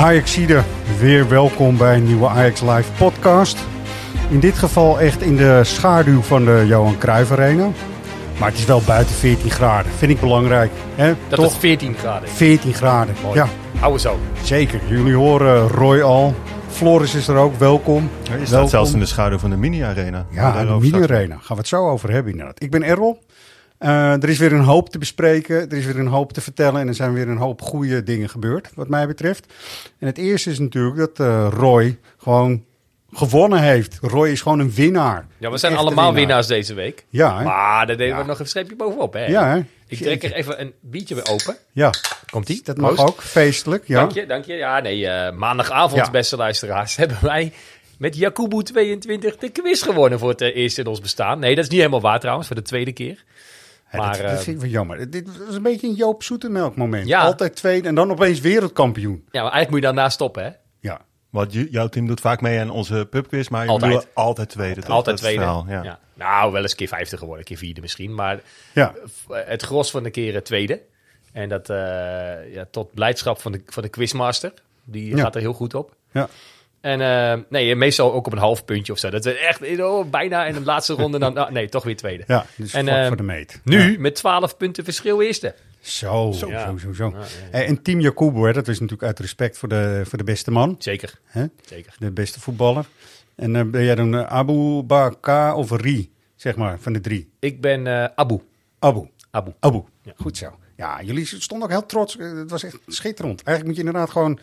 Ajaxide, weer welkom bij een nieuwe Ajax Live podcast. In dit geval echt in de schaduw van de Johan Cruijff Arena. Maar het is wel buiten 14 graden, vind ik belangrijk. Hè? Dat Toch? is 14 graden. 14 graden, Mooi. ja, Hou zo. zeker. Jullie horen Roy al. Floris is er ook, welkom. Je staat Welkom. zelfs in de schaduw van de mini-arena. Ja, de mini-arena. Gaan we het zo over hebben inderdaad. Ik ben Errol. Eh, er is weer een hoop te bespreken. Er is weer een hoop te vertellen. En er zijn weer een hoop goede dingen gebeurd, wat mij betreft. En het eerste is natuurlijk dat eh, Roy gewoon gewonnen heeft. Roy is gewoon een winnaar. Ja, we zijn allemaal winnaar. winnaars deze week. Ja, hè? Maar daar deden Ja. we nog een streepje bovenop, hè? Ja, hè? Ik trek er even een biertje weer open. Ja, Komt ie? dat mag ook. Feestelijk, ja. Dank je, dank je. Ja, nee, eh, maandagavond, Ja. beste luisteraars, hebben wij met Jakubu 22 de quiz gewonnen voor het eerst in ons bestaan. Nee, dat is niet helemaal waar trouwens, voor de tweede keer. Ja, Maar, dat, dat eh, vind ik wel jammer. Dit was een beetje een Joop Zoetemelk moment. Ja. Altijd tweede en dan opeens wereldkampioen. Ja, maar eigenlijk moet je daarna stoppen, hè? Ja, Want jouw team doet vaak mee aan onze pubquiz, maar je Altijd. altijd, tweede. Altijd is tweede. verhaal, ja. Ja. Nou, wel eens een keer vijfde geworden, keer vierde misschien. Maar ja. het gros van de keren tweede. En dat eh, ja, tot blijdschap van de, van de quizmaster. Die Ja. gaat er heel goed op. ja. En eh, nee, meestal ook op een half puntje of zo. Dat is echt oh, bijna in de laatste ronde. Dan, ah, nee, toch weer tweede. ja dus En, vlak eh, voor de meet. Nu Ja. met 12 punten verschil eerste. Zo, zo, Ja. zo, zo. ja, Eh, En Team Jacobo, hè, dat is natuurlijk uit respect voor de, voor de beste man, Zeker, hè? zeker. de beste voetballer. En eh, ben jij dan eh, Abu Bakar of Ri, zeg maar, van de drie? Ik ben eh, Abu. Abu. Abu. Abu. Ja. Goed zo. Ja, jullie stonden ook heel trots. Eh, Het was echt schitterend. Eigenlijk moet je inderdaad gewoon...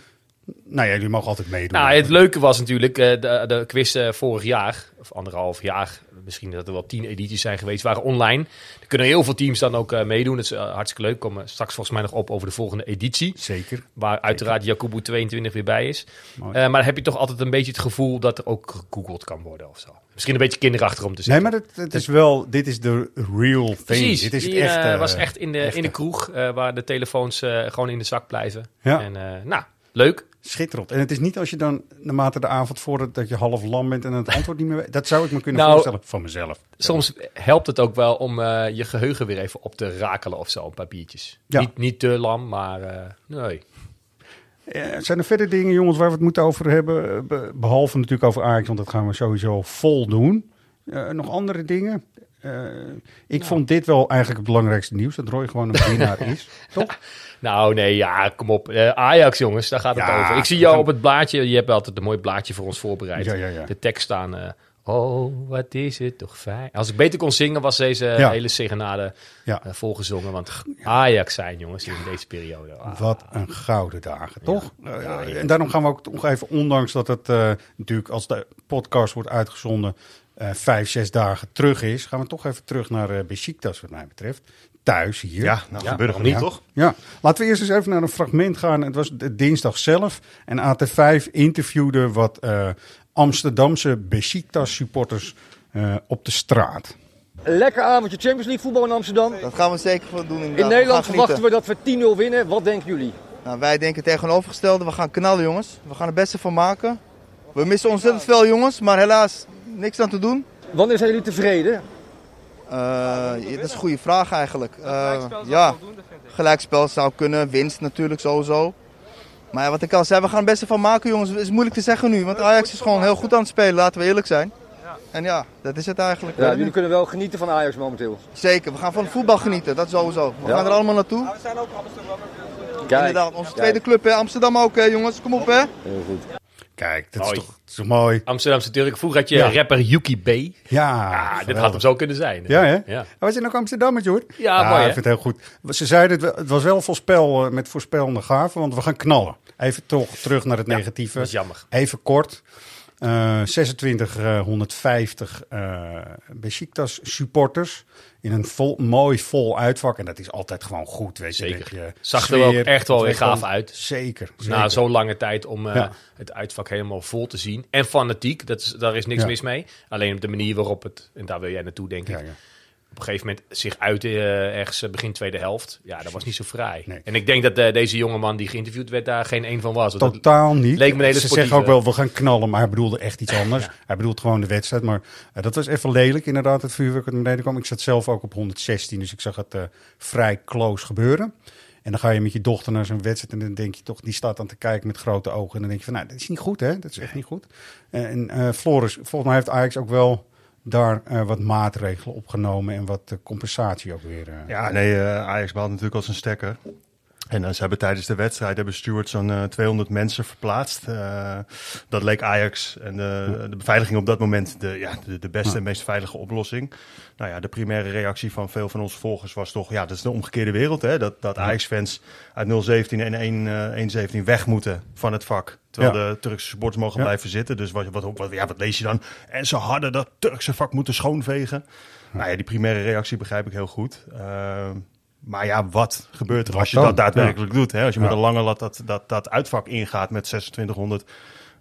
Nou ja, jullie mogen altijd meedoen. Nou, het leuke was natuurlijk eh, de, de quiz eh, vorig jaar, of anderhalf jaar, misschien dat er wel tien edities zijn geweest, waren online. Er kunnen heel veel teams dan ook eh, meedoen. Dat is hartstikke leuk. Komen straks volgens mij nog op over de volgende editie. Zeker. Waar uiteraard Jacobo 22 weer bij is. Maar dan heb je toch altijd een beetje het gevoel dat er ook gegoogeld kan worden of zo. Misschien een beetje kinderachtig om te Nee, zeggen. maar het, het is wel... Dit is de real thing. Precies, Dit is het echte. was echt in de, in de kroeg waar de telefoons gewoon in de zak blijven. Ja. En nou, leuk. Schitterend. En het is niet als je dan naarmate de avond vordert dat je half lam bent en het antwoord niet meer weet. Dat zou ik me kunnen Nou, voorstellen van mezelf. Soms helpt het ook wel om eh, je geheugen weer even op te rakelen of zo, een paar biertjes. Ja. Niet, niet te lam, maar eh, nee. Eh, zijn er verder dingen, jongens, waar we het moeten over hebben? Eh, be- behalve natuurlijk over Ajax, want dat gaan we sowieso vol doen. Nog andere dingen? Eh, ik vond dit wel eigenlijk het belangrijkste nieuws. Dat Roy gewoon een winnaar is. Toch? Nou, nee, ja, kom op. Eh, Ajax, jongens, daar gaat het Ja, over. Ik zie jou gaan- op het blaadje. Je hebt altijd een mooi blaadje voor ons voorbereid. Ja, ja, ja. De tekst staan. eh, oh, wat is het toch fijn. Als ik beter kon zingen, was deze hele serenade Ja. eh, volgezongen. Want Ajax zijn, jongens, in deze periode. Ah. Wat een gouden dagen, toch? En daarom gaan we ook nog even, ondanks dat het natuurlijk als de podcast wordt uitgezonden eh, vijf, zes dagen terug is, gaan we toch even terug naar eh Besiktas wat mij betreft. Thuis hier. Ja, nou Ja, gebeurt niet, toch? Ja, laten we eerst eens even naar een fragment gaan. Het was de dinsdag zelf. En AT5 interviewde wat eh, Amsterdamse Besiktas supporters eh, op de straat. Lekker avondje Champions League voetbal in Amsterdam. Dat gaan we zeker van doen. In Nederland verwachten we dat we 10-0 winnen. Wat denken jullie? Nou, wij denken het tegenovergestelde. We gaan knallen, jongens. We gaan het beste van maken. We missen ontzettend veel, jongens. Maar helaas, niks aan te doen. Wanneer zijn jullie tevreden? Eh, dat is een goede vraag eigenlijk. Eh, ja, gelijkspel zou kunnen. Winst natuurlijk sowieso. Maar ja, wat ik al zei, we gaan het beste van maken, jongens. Het is moeilijk te zeggen nu. Want Ajax is gewoon heel goed aan het spelen, laten we eerlijk zijn. En ja, dat is het eigenlijk. Ja, jullie kunnen wel genieten van Ajax momenteel. Zeker, we gaan van het voetbal genieten, dat sowieso. We Ja. gaan er allemaal naartoe. Kijk, Inderdaad, onze kijk. tweede club, hè. Amsterdam ook, hè, jongens. Kom op, hè. Heel goed. Kijk, dat is Mooi. toch, dat is toch mooi. Amsterdamse Turk. Vroeger had je Ja. rapper Yuki B. Ja, Ja, dit geweldig. had hem zo kunnen zijn. Ja, hè? Ja. Was je nog Amsterdammer, hoor? Ja, mooi, hè? ik vind het heel goed. Ze zeiden, het, het was wel voorspel eh, met voorspellende gaven, want we gaan knallen. Even toch terug naar het negatieve. dat is jammer. Even kort. Uh, 26, uh, 150 uh, Besiktas supporters. In een vol, mooi vol uitvak. En dat is altijd gewoon goed. Weet Zeker. Je, Zag sfeer, er ook echt wel weer gaaf uit. Zeker. zeker. Na zo'n lange tijd om uh, ja. het uitvak helemaal vol te zien. En fanatiek, dat is, daar is niks ja. mis mee. Alleen op de manier waarop het, en daar wil jij naartoe denk ik. Ja, op een gegeven moment zich uit uh, ergens begin tweede helft. Ja, dat was niet zo vrij. Nee. En ik denk dat uh, deze jongeman die geïnterviewd werd daar geen een van was. Totaal niet. Leek me hele Ze zeggen ook wel, we gaan knallen, maar hij bedoelde echt iets anders. ja. Hij bedoelt gewoon de wedstrijd. Maar uh, dat was even lelijk inderdaad, het vuurwerk dat beneden kwam. Ik zat zelf ook op 116, dus ik zag het vrij close gebeuren. En dan ga je met je dochter naar zo'n wedstrijd en dan denk je toch, die staat dan te kijken met grote ogen. En dan denk je van, nou, dat is niet goed hè, dat is echt niet goed. En Floris, volgens mij heeft Ajax ook wel daar uh, wat maatregelen opgenomen en wat uh, compensatie ook weer. Uh, ja, nee, Ajax behaalt natuurlijk als een stekker. En ze hebben tijdens de wedstrijd hebben stewards zo'n 200 mensen verplaatst. dat leek Ajax en de, de, beveiliging op dat moment de, ja, de, de beste ja. en meest veilige oplossing. Nou ja, de primaire reactie van veel van onze volgers was toch... ja, dat is de omgekeerde wereld, hè. Dat, dat Ajax-fans uit 017 en 117 weg moeten van het vak. Terwijl ja. de Turkse supporters mogen blijven zitten. Dus wat, wat, wat, ja, wat lees je dan? En ze hadden dat Turkse vak moeten schoonvegen. Nou ja, die primaire reactie begrijp ik heel goed. Maar ja, wat gebeurt er wat als je dan? dat daadwerkelijk doet? Hè? Als je met een lange lat dat, dat, dat uitvak ingaat met 2600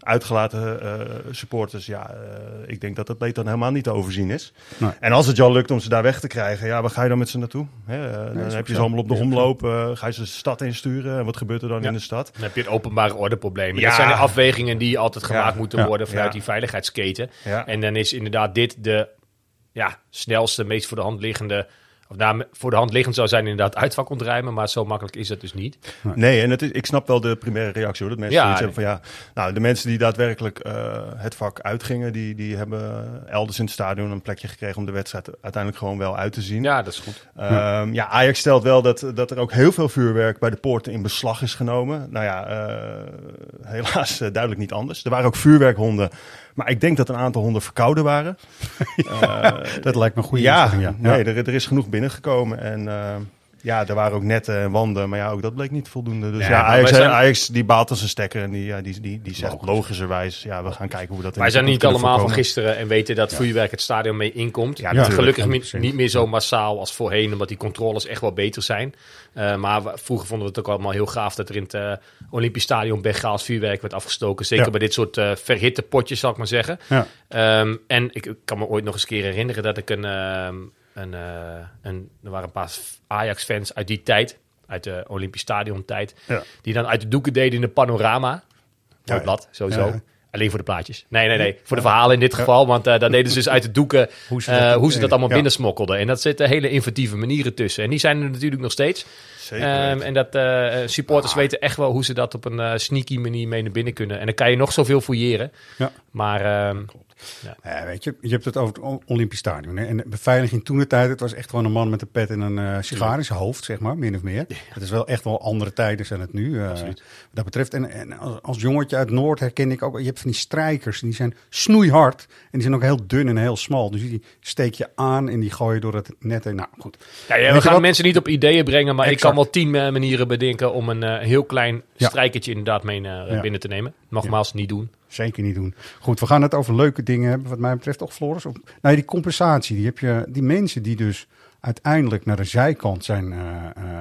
uitgelaten uh, supporters. Ja, uh, ik denk dat dat beter dan helemaal niet te overzien is. Nee. En als het al lukt om ze daar weg te krijgen, ja, waar ga je dan met ze naartoe? Hè, uh, dan heb je ze allemaal op de omloop. ga je ze de stad insturen? En wat gebeurt er dan ja. in de stad? Dan heb je het openbare ordeprobleem. Ja. Dat zijn de afwegingen die altijd gemaakt ja. moeten worden vanuit die veiligheidsketen. En dan is inderdaad dit de ja, snelste, meest voor de hand liggende of nou, voor de hand liggend zou zijn inderdaad uitvak ontruimen, maar zo makkelijk is het dus niet. Nee, en het is, ik snap wel de primaire reactie hoor. Dat mensen ja, hebben van ja, nou de mensen die daadwerkelijk uh, het vak uitgingen, die, die hebben elders in het stadion een plekje gekregen om de wedstrijd uiteindelijk gewoon wel uit te zien. Ja, dat is goed. Um, ja. ja, Ajax stelt wel dat, dat er ook heel veel vuurwerk bij de poorten in beslag is genomen. Nou ja, uh, helaas uh, duidelijk niet anders. Er waren ook vuurwerkhonden. Maar ik denk dat een aantal honden verkouden waren. ja, uh, dat lijkt me een goede ja, ja, Nee, er, er, is genoeg binnengekomen. En uh, ja, er waren ook netten en wanden. Maar ja, ook dat bleek niet voldoende. Dus ja, ja Ajax, zijn... Ajax die baalt als een stekker. En die, ja, die, die, die zegt Logisch. logischerwijs, ja, we gaan kijken hoe we dat Wij zijn niet allemaal voorkomen. van gisteren en weten dat vuurwerk het stadion mee inkomt. Ja, Gelukkig niet, niet meer zo massaal als voorheen, omdat die controles echt wel beter zijn. Uh, maar vroeger vonden we het ook allemaal heel gaaf dat er in het uh, Olympisch Stadion Bengaals vuurwerk werd afgestoken. Zeker ja. bij dit soort uh, verhitte potjes, zal ik maar zeggen. Ja. Um, en ik, ik, kan me ooit nog eens een keer herinneren dat ik een, um, een, een er waren een paar Ajax-fans uit die tijd, uit de Olympisch Stadion tijd, ja. die dan uit de doeken deden in de panorama. Blad, sowieso. Alleen voor de plaatjes. Nee, nee, nee. Voor de verhalen in dit geval. Want uh, dan deden ze dus uit de doeken hoe ze dat, uh, hoe ze dat allemaal ja. binnensmokkelden. En dat zitten hele inventieve manieren tussen. En die zijn er natuurlijk nog steeds. Zeker um, en dat uh, supporters ah. weten echt wel hoe ze dat op een sneaky manier mee naar binnen kunnen. En dan kan je nog zoveel fouilleren. Ja. Maar... Um, ja. Ja, weet je, je hebt het over het Olympisch Stadion. Hè? En de beveiliging toen de tijd, het was echt gewoon een man met een pet en een uh, sigaar in zijn hoofd, zeg maar, min of meer. Ja. Het is wel echt wel andere tijden zijn het nu. Uh, wat dat betreft. En, en als, als, jongetje uit Noord herken ik ook, je hebt van die strijkers, die zijn snoeihard. En die zijn ook heel dun en heel smal. Dus die steek je aan en die gooi je door het net heen. Nou, goed. Ja, ja we gaan mensen niet op ideeën brengen, maar exact. ik kan wel tien manieren bedenken om een heel klein strijkertje inderdaad mee binnen te nemen. Nogmaals, niet doen. Zeker niet doen. Goed, we gaan het over leuke dingen hebben, wat mij betreft, toch, Floris? Of, nou, die compensatie, die heb je, die mensen die dus uiteindelijk naar de zijkant zijn uh, uh,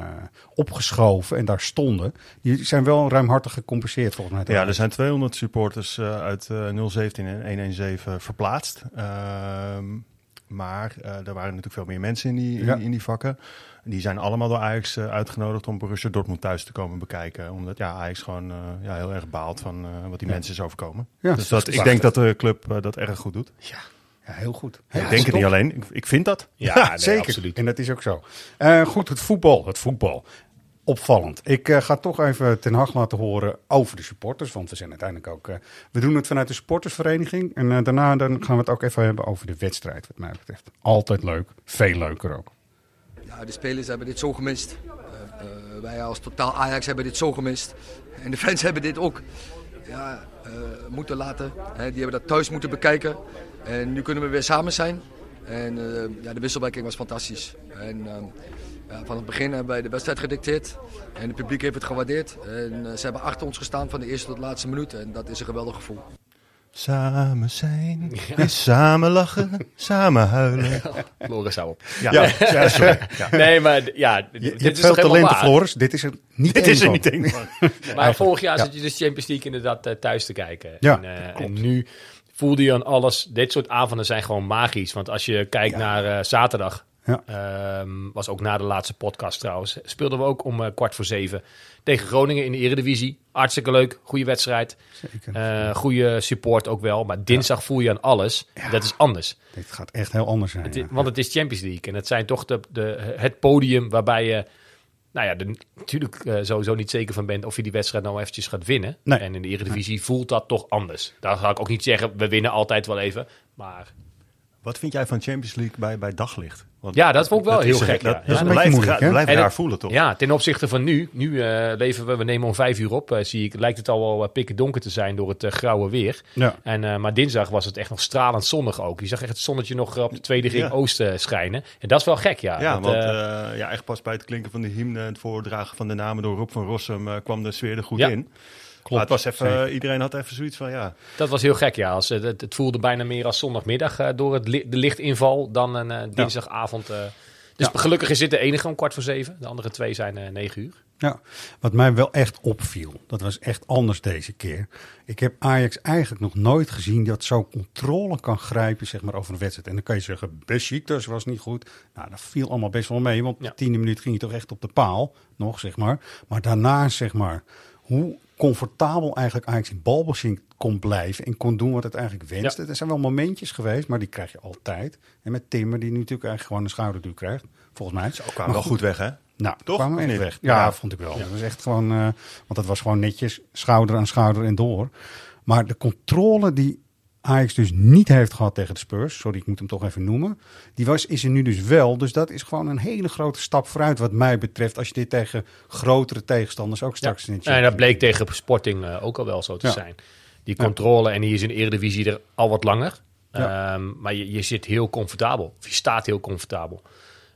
opgeschoven en daar stonden, die zijn wel ruimhartig gecompenseerd volgens mij. Ja, er zijn 200 supporters uh, uit 017 en 117 verplaatst. Maar er waren natuurlijk veel meer mensen in die, in, ja. in die vakken. Die zijn allemaal door Ajax uh, uitgenodigd om Borussia Dortmund thuis te komen bekijken. Omdat ja, Ajax gewoon uh, ja, heel erg baalt van uh, wat die ja. mensen is overkomen. Ja, dus dat, ik denk dat de club dat erg goed doet. Ja. Ja, heel goed. Ja, ik denk het niet alleen, ik, ik vind dat. Ja, nee, zeker. Absoluut. En dat is ook zo. goed, het voetbal. Het voetbal. Opvallend. Ik ga toch even Ten Hag laten horen over de supporters. Want we zijn uiteindelijk ook... we doen het vanuit de supportersvereniging. En daarna dan gaan we het ook even hebben over de wedstrijd, wat mij betreft. Altijd leuk. Veel leuker ook. Ja, de spelers hebben dit zo gemist. Uh, uh, wij als totaal Ajax hebben dit zo gemist. En de fans hebben dit ook ja, uh, moeten laten. Hè, die hebben dat thuis moeten bekijken. En nu kunnen we weer samen zijn. En ja, de wisselwerking was fantastisch. En, ja, van het begin hebben wij de wedstrijd gedicteerd. En het publiek heeft het gewaardeerd. En ze hebben achter ons gestaan van de eerste tot de laatste minuut. En dat is een geweldig gevoel. Samen zijn, is samen lachen, samen huilen. Floris, hou op. Ja, ja. sorry. Ja. Nee, maar ja, Je, dit je is veel waar? Floris. Dit is er niet Dit één is er niet één van. Maar vorig jaar ja. zat je dus Champions League inderdaad eh, thuis te kijken. Ja, en, eh, klopt. en nu voelde je aan alles. Dit soort avonden zijn gewoon magisch. Want als je kijkt naar eh, zaterdag. Ja. ehm, was ook na de laatste podcast trouwens. Speelden we ook om eh, kwart voor zeven tegen Groningen in de Eredivisie. Hartstikke leuk, goede wedstrijd. Zeker. Eh goede support ook wel. Maar dinsdag voel je aan alles. Dat is anders. Dit gaat echt heel anders zijn. Het is- want het is Champions League. En het zijn toch de, de, het podium waarbij je... Nou ja, er natuurlijk eh, sowieso niet zeker van bent of je die wedstrijd nou eventjes gaat winnen. Nee. En in de Eredivisie voelt dat toch anders. Daar ga ik ook niet zeggen, we winnen altijd wel even. Maar Wat vind jij van Champions League bij, bij daglicht? Want ja, dat vond ik wel heel gek. Dat, ja. blijft, moeilijk, ra- hè? blijft En raar het- voelen, toch? Ja, ten opzichte van nu. Nu eh, leven we, we nemen om vijf uur op, eh, zie ik. Lijkt het al wel eh, pikken donker te zijn door het grauwe weer. Ja. En, maar dinsdag was het echt nog stralend zonnig ook. Je zag echt het zonnetje nog op de tweede ring Ja. oosten schijnen. En dat is wel gek, ja. Ja, Dat, want ja, echt pas bij het klinken van de hymne en het voordragen van de namen door Rob van Rossum kwam de sfeer er goed in. Klopt, Maar het was even, eh, iedereen had even zoiets van, ja, Dat was heel gek, ja. Als, eh, het, het voelde bijna meer als zondagmiddag eh, door het li- de lichtinval dan een dinsdagavond. dus gelukkig is dit de enige om kwart voor zeven. De andere twee zijn negen uur. Ja, wat mij wel echt opviel, dat was echt anders deze keer. Ik heb Ajax eigenlijk nog nooit gezien dat zo controle kan grijpen zeg maar, over een wedstrijd. En dan kan je zeggen, Besiktas was niet goed. Nou, dat viel allemaal best wel mee, want Ja. de tiende minuut ging je toch echt op de paal nog, zeg maar. Maar daarna, zeg maar, hoe comfortabel eigenlijk Ajax in balbezit kon blijven en kon doen wat het eigenlijk wenste. Er zijn wel momentjes geweest, maar die krijg je altijd. En met Timmer, die nu natuurlijk eigenlijk gewoon een schouderduw krijgt, volgens mij. ook kwamen wel goed weg, hè? Nou, Toch? kwamen we weg. Ja, Ja. vond ik wel. Dat was echt gewoon, eh, want dat was gewoon netjes schouder aan schouder en door. Maar de controle die Ajax dus niet heeft gehad tegen de Spurs, sorry, ik moet hem toch even noemen, die was, is er nu dus wel. Dus dat is gewoon een hele grote stap vooruit wat mij betreft, als je dit tegen grotere tegenstanders ook straks in het En dat bleek tegen Sporting eh, ook al wel zo te Ja. zijn. Die controle, en die is in de Eredivisie er al wat langer. Ja. Ehm, maar je, je zit heel comfortabel. Of je staat heel comfortabel.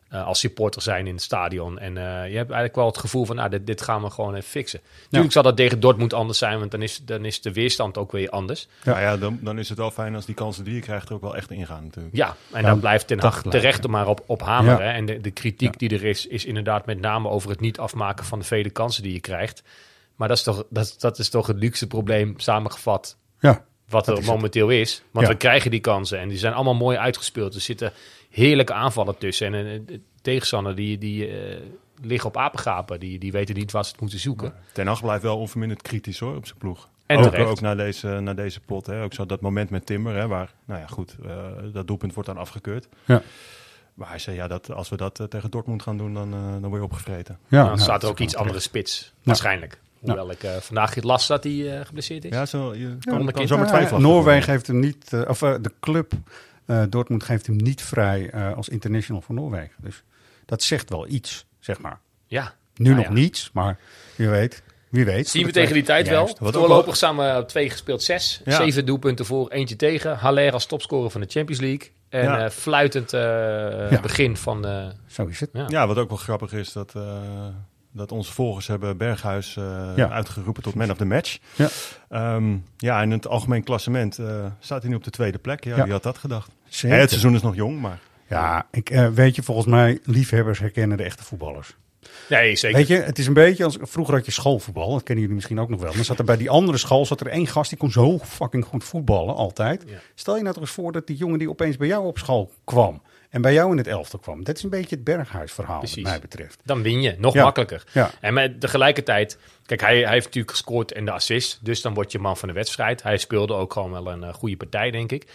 Eh, als supporter zijn in het stadion. En eh, je hebt eigenlijk wel het gevoel van, nou, dit, dit gaan we gewoon even fixen. Natuurlijk zal dat tegen Dortmund anders zijn, want dan is, dan is de weerstand ook weer anders. Ja. Nou ja, dan, dan is het wel fijn als die kansen die je krijgt er ook wel echt ingaan natuurlijk. Ja, en Ja, dan blijft Ten Hag terecht ja. er maar op, op hameren. Ja. En de, de kritiek die er is, is inderdaad met name over het niet afmaken van de vele kansen die je krijgt. Maar dat is toch, dat, dat is toch het luxe probleem samengevat Ja, wat er is het. momenteel is. Want Ja. we krijgen die kansen en die zijn allemaal mooi uitgespeeld. Er zitten heerlijke aanvallen tussen. En de tegenstander die, die eh, liggen op apengapen. Die, die weten niet waar ze het moeten zoeken. Ten Hag blijft wel onverminderd kritisch hoor, op zijn ploeg. En ook, ook naar deze, naar deze pot. Hè. Ook zo dat moment met Timmer, hè, waar, nou ja, goed, eh, dat doelpunt wordt dan afgekeurd. ja. Maar hij zei, ja, dat, als we dat eh, tegen Dortmund gaan doen, dan, dan word je opgevreten. ja dan nou, staat er ook iets andere spits. Waarschijnlijk. Hoewel ik eh, vandaag het las dat hij geblesseerd is. Ja, zo, je kan, zomaar twijfelen. Noorwegen heeft hem niet, of de club eh, Dortmund geeft hem niet vrij eh, als international voor Noorwegen. Dus dat zegt wel iets, zeg maar. Ja. Nu Nou nog ja. niets, maar wie weet. Wie weet. Zien we tegen die tijd Juist. wel. Voorlopig samen op twee gespeeld zes. Ja. Zeven doelpunten voor, eentje tegen. Haller als topscorer van de Champions League. En Ja. eh, fluitend eh, Ja. begin van... eh, Zo is het. ja. Ja, wat ook wel grappig is, dat, eh, dat onze volgers hebben Berghuis eh, Ja. uitgeroepen tot man of the match. Ja. Ehm, ja, in het algemeen klassement eh, staat hij nu op de tweede plek. Ja, Ja. wie had dat gedacht? Zeker. Het seizoen is nog jong, maar... Ja, ik, eh, weet je, volgens mij, liefhebbers herkennen de echte voetballers. Nee, zeker. Weet je, het is een beetje als vroeger had je schoolvoetbal. Dat kennen jullie misschien ook nog wel. Dan zat er bij die andere school zat er één gast die kon zo fucking goed voetballen altijd. Ja. Stel je nou toch eens voor dat die jongen die opeens bij jou op school kwam en bij jou in het elftal kwam. Dat is een beetje het Berghuis-verhaal, wat mij betreft. Dan win je. Nog Ja. makkelijker. Ja. En met tegelijkertijd... Kijk, hij, hij heeft natuurlijk gescoord en de assist. Dus dan word je man van de wedstrijd. Hij speelde ook gewoon wel een eh, goede partij, denk ik.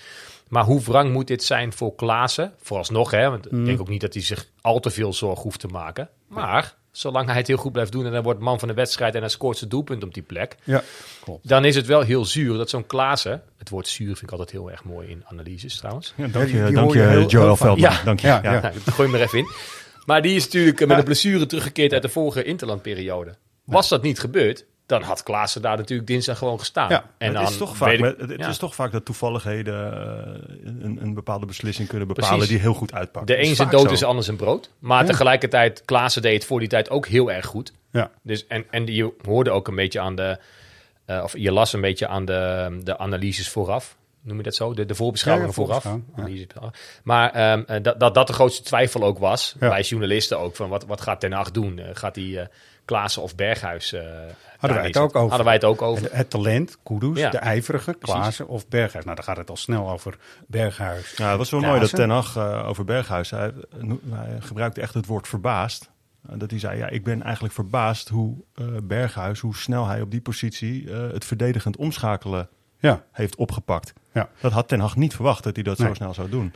Maar hoe wrang moet dit zijn voor Klaassen? Vooralsnog, hè. Want Mm. ik denk ook niet dat hij zich al te veel zorg hoeft te maken. Maar zolang hij het heel goed blijft doen... en hij wordt man van de wedstrijd... en hij scoort zijn doelpunt op die plek... Ja, klopt. dan is het wel heel zuur dat zo'n Klaassen... Het woord zuur vind ik altijd heel erg mooi in analyses trouwens. Ja, dank je, die dank je je heel- Joel. Veldman. Ja. Dank je. Ja, Ja, ja. Nou, gooi hem er even in. Maar die is natuurlijk eh, met een blessure teruggekeerd uit de vorige interlandperiode. Was dat niet gebeurd, dan had Klaassen daar natuurlijk dinsdag gewoon gestaan. Ja, en het dan is, toch vaak, ik- het ja. is toch vaak dat toevalligheden eh, een, een bepaalde beslissing kunnen bepalen Precies. die heel goed uitpakt. De een zijn dood zo. is de ander zijn brood. Maar tegelijkertijd, Klaassen deed het voor die tijd ook heel erg goed. Ja. Dus, en, en je hoorde ook een beetje aan de, eh, of je las een beetje aan de, de analyses vooraf. Noem je dat zo? De, de voorbeschouwingen vooraf. Maar ehm, eh, dat, dat dat de grootste twijfel ook was. Bij journalisten ook. Van wat, wat gaat Ten Hag doen? Gaat hij Klaassen of Berghuis eh, daar wij het ook over. Hadden wij het ook over. Het, het talent, Kudus, Ja. de ijverige, Klaassen of Berghuis. Nou, dan gaat het al snel over Berghuis. Ja, het was wel Klaassen. mooi dat Ten Hag eh, over Berghuis, hij, hij gebruikte echt het woord verbaasd. Eh, dat hij zei, ja, ik ben eigenlijk verbaasd hoe eh, Berghuis, hoe snel hij op die positie eh, het verdedigend omschakelen Ja, heeft opgepakt. ja. Dat had Ten Hag niet verwacht dat hij dat Nee. zo snel zou doen.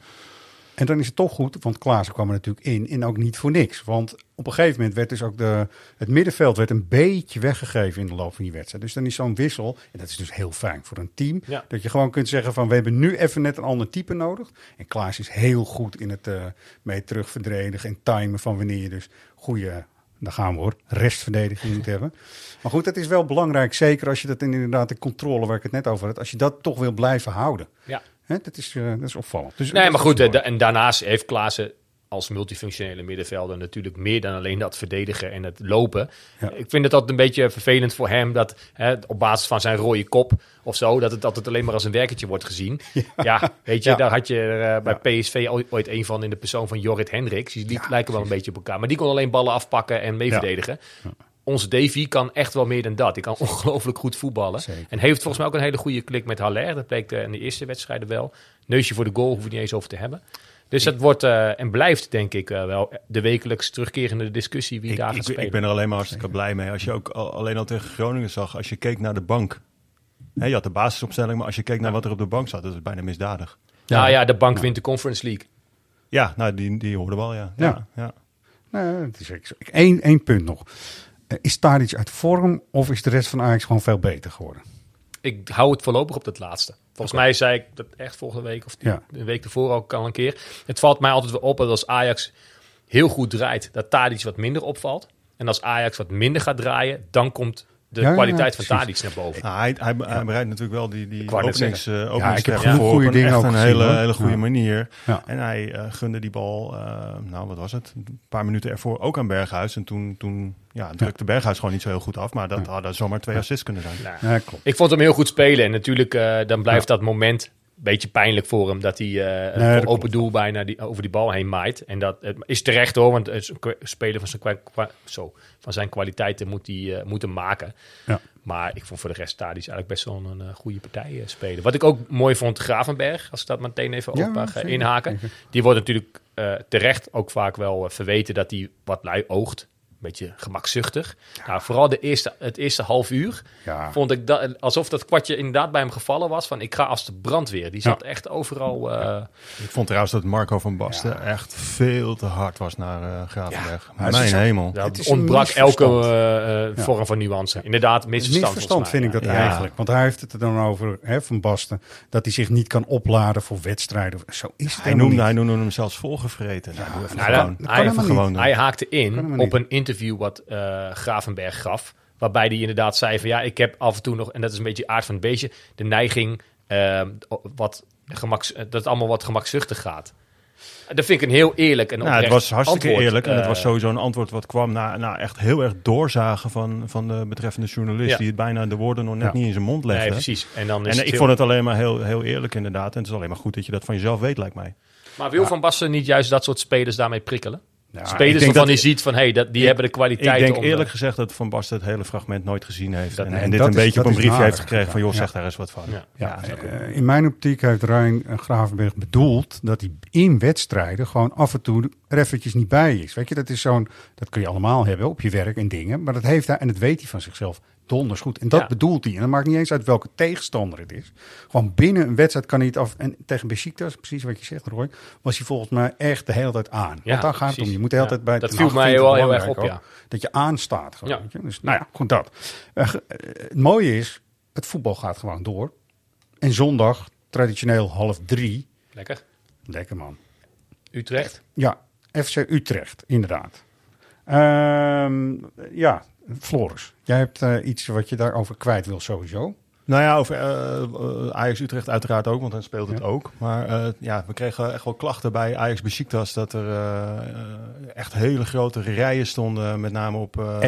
En dan is het toch goed, want Klaassen kwam er natuurlijk in en ook niet voor niks. Want op een gegeven moment werd dus ook de, het middenveld werd een beetje weggegeven in de loop van die wedstrijd. Dus dan is zo'n wissel, en dat is dus heel fijn voor een team, Ja. dat je gewoon kunt zeggen van we hebben nu even net een ander type nodig. En Klaas is heel goed in het eh mee terug verdedigen en timen van wanneer je dus goede, daar gaan we hoor, restverdediging moet hebben. Maar goed, dat is wel belangrijk, zeker als je dat in, inderdaad de controle waar ik het net over had, als je dat toch wil blijven houden. Ja. Hè, dat, is, eh, dat is opvallend. Dus, Nee, maar goed, eh, en daarnaast heeft Klaassen als multifunctionele middenvelder natuurlijk meer dan alleen dat verdedigen en het lopen. Ja. Ik vind het altijd een beetje vervelend voor hem dat hè, op basis van zijn rode kop of zo, dat het altijd alleen maar als een werkertje wordt gezien. Ja, weet je, Ja. daar had je er, eh, bij PSV ooit, een van in de persoon van Jorrit Hendricks. Die li- lijken wel een beetje op elkaar, maar die kon alleen ballen afpakken en mee Ja. verdedigen. Onze Davy kan echt wel meer dan dat. Die kan ongelooflijk goed voetballen. Zeker. En heeft volgens mij ook een hele goede klik met Haller. Dat bleek eh, in de eerste wedstrijden wel. Neusje voor de goal hoef je niet eens over te hebben. Dus dat wordt eh, en blijft denk ik eh, wel de wekelijks terugkerende discussie wie Ik, daar ik, gaat spelen. ik ben er alleen maar hartstikke blij mee. Als je ook al- alleen al tegen Groningen zag, als je keek naar de bank. Hè, je had de basisopstelling, maar als je keek naar wat er op de bank zat, dat is bijna misdadig. Nou ja, de bank wint de Conference League. Ja, nou, die, die hoorden we al, ja. Ja. ja. Nee, het is één, één punt nog. Eh, is Tadic uit vorm of is de rest van Ajax gewoon veel beter geworden? Ik hou het voorlopig op dat laatste. Volgens mij zei ik dat echt volgende week of Ja. de week ervoor ook al een keer. Het valt mij altijd wel op dat als Ajax heel goed draait, dat Tadic wat minder opvalt. En als Ajax wat minder gaat draaien, dan komt de Ja, ja, kwaliteit van. Tadic naar boven. Nou, hij, hij, hij bereidt natuurlijk wel die, die wou net openings, uh, ik heb voor goede op een dingen echt ook een hele, hoor. hele goede Ja. manier. Ja. En hij eh, gunde die bal, eh, nou wat was het, een paar minuten ervoor ook aan Berghuis. En toen, toen ja, drukte Berghuis gewoon niet zo heel goed af. Maar dat hadden zomaar twee assists kunnen zijn. Nou, Ja, klopt. Ik vond hem heel goed spelen. En natuurlijk, eh, dan blijft dat moment beetje pijnlijk voor hem. Dat hij Nee, voor open doel bijna die, over die bal heen maait. En dat het is terecht hoor. Want het is een kwa- speler van zijn, kwa- zo, van zijn kwaliteiten moet hij eh, moet hem maken. Ja. Maar ik vond voor de rest Tadic eigenlijk best wel een eh, goede partij spelen. Wat ik ook mooi vond, Gravenberg. Als ik dat meteen even Ja, op mag zeker, inhaken. Die wordt natuurlijk terecht ook vaak wel verweten dat hij wat lui oogt. Een beetje gemakzuchtig. Nou, vooral de eerste, het eerste half uur Ja. vond ik dat, alsof dat kwartje inderdaad bij hem gevallen was. Van ik ga als de brandweer. Die zat echt overal. eh, Ik vond trouwens dat Marco van Basten echt veel te hard was naar eh Gravenberg. Mijn is ook- hemel. ja, een ontbrak elke eh, eh, Ja. vorm van nuance. Inderdaad, misverstand. Misverstand vind ik dat Ja. eigenlijk. Want hij heeft het er dan over, hè, Van Basten, dat hij zich niet kan opladen voor wedstrijden. Zo is het Hij noemde, niet. hij noemde hem zelfs volgevreten. Nou, Nou, dat- hij, hij haakte in op een interview wat eh, Gravenberg gaf. Waarbij hij inderdaad zei van ja, ik heb af en toe nog, en dat is een beetje aard van het beestje, de neiging eh, wat gemaks, dat het allemaal wat gemakzuchtig gaat. Dat vind ik een heel eerlijk en Nou, het was hartstikke antwoord. eerlijk. En het was Eh, sowieso een antwoord wat kwam na, na echt heel erg doorzagen van, van de betreffende journalist. Ja. Die het bijna de woorden nog net Ja. niet in zijn mond legde. Nee, precies. En dan is En ik vond het alleen maar heel, heel eerlijk inderdaad. En het is alleen maar goed dat je dat van jezelf weet, lijkt mij. Maar wil Van Basten niet juist dat soort spelers daarmee prikkelen? Ja, ik spelers denk waarvan dat- hij ziet van, hé, dat die hebben de Ik kwaliteit denk om... eerlijk eh, gezegd dat Van Basten het hele fragment nooit gezien heeft. Dat- en, dit een is- beetje op een briefje heeft gekregen van... joh, zeg daar eens wat van. Ja. Ja, eh, in mijn optiek heeft Rijn Gravenberg bedoeld dat hij in wedstrijden gewoon af en toe er eventjes niet bij is. Weet je, dat is zo'n, dat kun je allemaal hebben op je werk en dingen, maar dat heeft hij en dat weet hij van zichzelf donders goed. En dat Ja. bedoelt hij. En dat maakt niet eens uit welke tegenstander het is. Gewoon binnen een wedstrijd kan hij het af. En tegen Besiktas, precies wat je zegt, Roy, was hij volgens mij echt de hele tijd aan. Ja, Want daar gaat het om. Je moet de hele Ja. tijd bij. Dat viel mij wel heel erg op, ook, Dat je aanstaat. Gewoon, Ja. weet je. Dus nou ja, goed dat. Eh, eh, het mooie is, het voetbal gaat gewoon door. En zondag, traditioneel half drie. Lekker. Lekker man. Utrecht. Ja, FC Utrecht, inderdaad. Ehm, ja, Floris, jij hebt eh, iets wat je daarover kwijt wil sowieso. Nou ja, over eh, eh, Ajax Utrecht uiteraard ook, want dan speelt het ook. Maar eh, ja, we kregen echt wel klachten bij Ajax Besiktas dat er echt hele grote rijen stonden, met name op.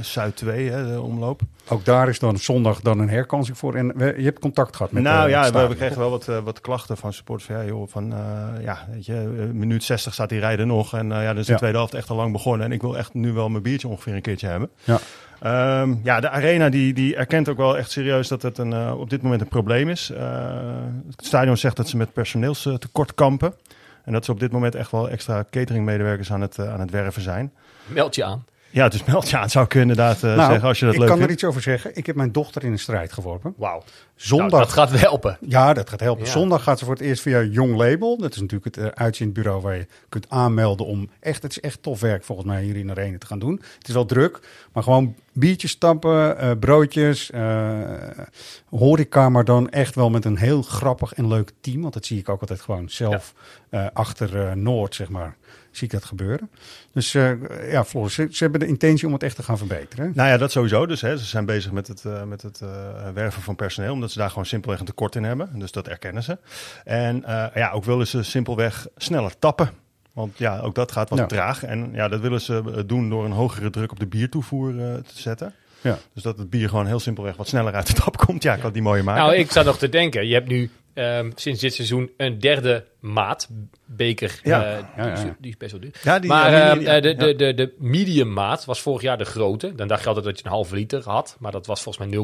Zuid 2, hè, de omloop. ook daar is dan zondag dan een herkansing voor. En we- je hebt contact gehad met nou ja, we, kregen wel wat, wat klachten van supporters. Van, ja, joh, van ja, weet je, minuut 60 staat die rijden nog. En ja, dan is de Ja. tweede helft echt al lang begonnen. En ik wil echt nu wel mijn biertje ongeveer een keertje hebben. Ja. Ehm, ja, de arena die, die erkent ook wel echt serieus dat het een, eh, op dit moment een probleem is. Eh, het stadion zegt dat ze met personeelstekort kampen. En dat ze op dit moment echt wel extra cateringmedewerkers aan het, eh, aan het werven zijn. Meld je aan. Ja, dus meld je aan, zou ik je inderdaad eh, Nou, zeggen als je dat ik leuk kan vindt. er iets over zeggen. Ik heb mijn dochter in een strijd geworpen. Wauw. Zondag. Nou, dat gaat wel helpen. Ja, dat gaat helpen. Ja. Zondag gaat ze voor het eerst via Jong Label. Dat is natuurlijk het uh, uitzendbureau waar je kunt aanmelden om echt, het is echt tof werk volgens mij hier in de arena te gaan doen. Het is wel druk, maar gewoon biertjes tappen, eh, broodjes, eh, horeca, maar dan echt wel met een heel grappig en leuk team. Want dat zie ik ook altijd gewoon zelf eh, achter eh, Noord, zeg maar, zie ik dat gebeuren. Dus eh, ja, Floris, ze, ze hebben de intentie om het echt te gaan verbeteren. Nou ja, dat sowieso. Dus hè, ze zijn bezig met het, uh, met het uh, werven van personeel, omdat ze daar gewoon simpelweg een tekort in hebben. Dus dat erkennen ze. En uh, ja, ook willen ze simpelweg sneller tappen. Want ja, ook dat gaat wat Ja. traag. En ja, dat willen ze eh, doen door een hogere druk op de biertoevoer uh, te zetten. Ja. Dus dat het bier gewoon heel simpelweg wat sneller uit de tap komt. Ja, ik had die mooie maken. Nou, ik zat nog te denken. Je hebt nu um, sinds dit seizoen een derde maat beker. Ja. Uh, Ja, ja, die, is, die is best wel duur. Ja, die- maar die- ja, de, de, de, de medium maat was vorig jaar de grote. Dan dacht je altijd dat je een halve liter had. Maar dat was volgens mij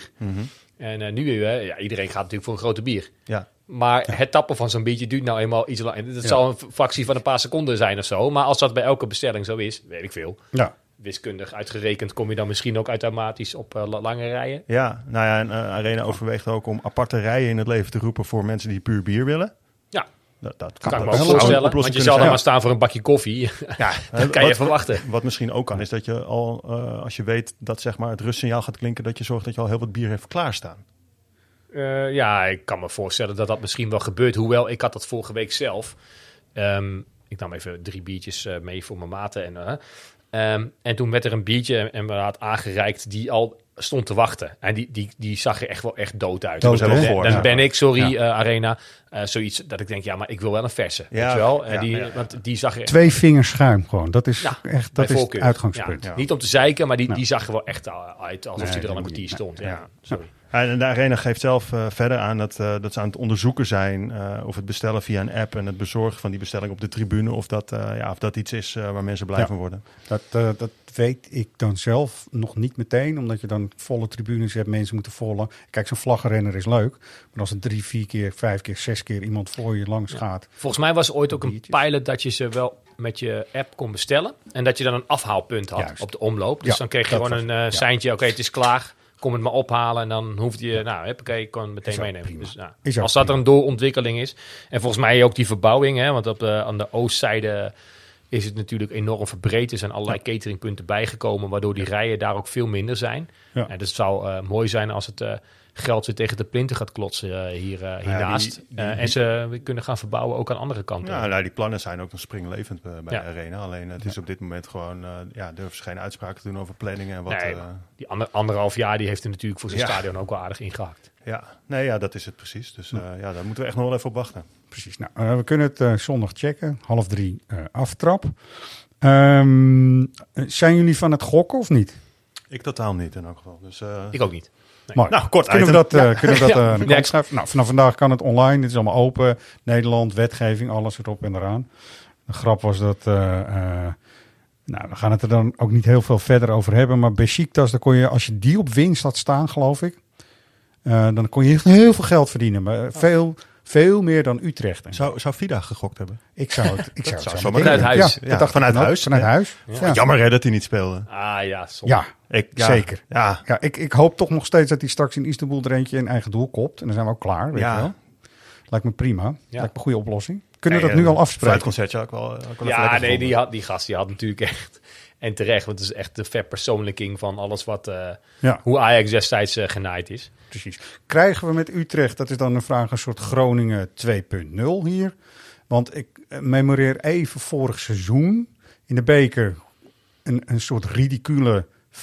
0,4. Mhm. En uh, nu, ja, iedereen gaat natuurlijk voor een grote bier. Ja. Maar het tappen van zo'n biertje duurt nou eenmaal iets langer. Het zal een fractie van een paar seconden zijn of zo. Maar als dat bij elke bestelling zo is, weet ik veel. Ja. Wiskundig uitgerekend kom je dan misschien ook automatisch op uh, lange rijen. Ja, nou ja, en uh, Arena overweegt ook om aparte rijen in het leven te roepen voor mensen die puur bier willen. Ja. Dat, dat Kan, ik me ook voorstellen. Want je zal dan maar staan voor een bakje koffie. Ja, dat kan je wat- verwachten. Wat misschien ook kan, is dat je al, uh, als je weet dat zeg maar, het rustsignaal gaat klinken, dat je zorgt dat je al heel wat bier heeft klaarstaan. Uh, ja, ik kan me voorstellen dat dat misschien wel gebeurt. Hoewel, ik had dat vorige week zelf. Um, ik nam even drie biertjes uh, mee voor mijn maten. En, uh, um, en toen werd er een biertje en we had aangereikt die al stond te wachten. En die, die, die zag er echt wel echt dood uit. Dood, dan hè? dan Ja. ben ik, sorry Ja. uh, Arena, uh, zoiets dat ik denk, ja, maar ik wil wel een verse. Ja, weet je wel? ja, En die. Want die zag er echt Twee vingers schuim gewoon. Dat is Ja, echt dat is het uitgangspunt. Ja, Niet om te zeiken, maar die, Nou. die zag er wel echt uit alsof Nee, hij er al een kwartier stond. Nee. Ja, sorry. En de Arena geeft zelf eh, verder aan dat, eh, dat ze aan het onderzoeken zijn eh, of het bestellen via een app en het bezorgen van die bestelling op de tribune, of dat, eh, ja, of dat iets is waar mensen blij Ja. van worden. Dat, dat weet ik dan zelf nog niet meteen, omdat je dan volle tribunes hebt, mensen moeten vollen. Kijk, zo'n vlaggenrenner is leuk, maar als er drie, vier keer, vijf keer, zes keer iemand voor je langs gaat. Volgens mij was er ooit ook een Biertjes. pilot dat je ze wel met je app kon bestellen. En dat je dan een afhaalpunt had Juist. op de omloop. Dus Ja, dan kreeg je gewoon was een eh seintje. Oké, het is klaar. Kom het maar ophalen. En dan hoefde je, nou, ik kan meteen Is meenemen. Dus, nou, als dat er een doorontwikkeling is. En volgens mij ook die verbouwing. Hè, want op de, aan de oostzijde is het natuurlijk enorm verbreed. Er zijn allerlei cateringpunten bijgekomen. Waardoor die rijen daar ook veel minder zijn. Ja. En het zou eh, mooi zijn als het... eh, geld weer tegen de plinten gaat klotsen eh, hier, eh, hiernaast. die- die- en ze kunnen gaan verbouwen ook aan andere kanten. Ja, nou, die plannen zijn ook nog springlevend bij, de Arena. Alleen het is op dit moment gewoon, ja, durven ze geen uitspraken te doen over planningen en wat. Nee, die ander, anderhalf jaar die heeft er natuurlijk voor zijn stadion ook wel aardig ingehakt. Ja, nee, ja, dat is het precies. Dus eh, ja, daar moeten we echt nog wel even op wachten. Precies. Nou, eh, we kunnen het eh, zondag checken. Half drie eh, aftrap. Ehm, eh, zijn jullie van het gokken of niet? Ik totaal niet in elk geval. Dus, eh, Ik ook niet. Mooi. Nou, kort kunnen we dat, eh, kunnen we dat Ja. eh, de Ja, kant schuiven? Nou, vanaf vandaag kan het online. Dit is allemaal open. Nederland, wetgeving, alles erop en eraan. De grap was dat... eh, eh, nou, we gaan het er dan ook niet heel veel verder over hebben. Maar Besiktas, dan kon je, als je die op winst had staan, geloof ik... eh, dan kon je echt heel veel geld verdienen. Maar veel, veel meer dan Utrecht. Zou, zou Vida gegokt hebben? Ik zou het, ik zou het zou. Vanuit huis. Ja, Ja, dat dacht vanuit huis. Vanuit Ja. huis. Ja. Jammer hè, dat hij niet speelde. Ah ja, soms. Ja, Ik, ja, Zeker. Ja, Ja, ik, ik hoop toch nog steeds dat hij straks in Istanbul er eentje in eigen doel kopt. En dan zijn we ook klaar, weet Ja. je wel. Lijkt me prima. Lijkt me een goede oplossing. Kunnen we dat nu eh, al afspreken? Fluitconcertje ook wel, ook wel Ja, nee, die, had, die gast die had natuurlijk echt... En terecht, want het is echt de verpersoonlijking van alles wat... Ja, hoe Ajax destijds eh, genaaid is. precies. Krijgen we met Utrecht, dat is dan een vraag, een soort Groningen 2.0 hier. Want ik eh, memoreer even vorig seizoen in de beker een, een soort ridicule 5-4.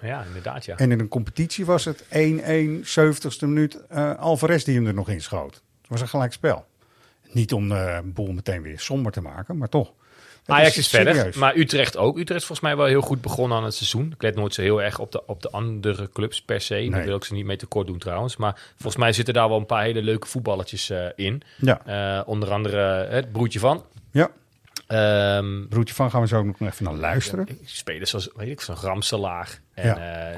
Ja, inderdaad, ja. En in een competitie was het 1-1, 70ste minuut, eh Alvarez die hem er nog in schoot. Het was een gelijk spel. Niet om de boel meteen weer somber te maken, maar toch. Ajax is verder, serieus. maar Utrecht ook. Utrecht is volgens mij wel heel goed begonnen aan het seizoen. Ik let nooit zo heel erg op de, op de andere clubs per se. Daar wil ik ze niet mee tekort doen trouwens. Maar volgens mij zitten daar wel een paar hele leuke voetballetjes eh, in. Ja, Eh, onder andere eh, het broertje van. ja. Ehm Broertje van gaan we zo nog even naar luisteren. spelers zoals, weet ik, zo'n Ramselaar. En Ja.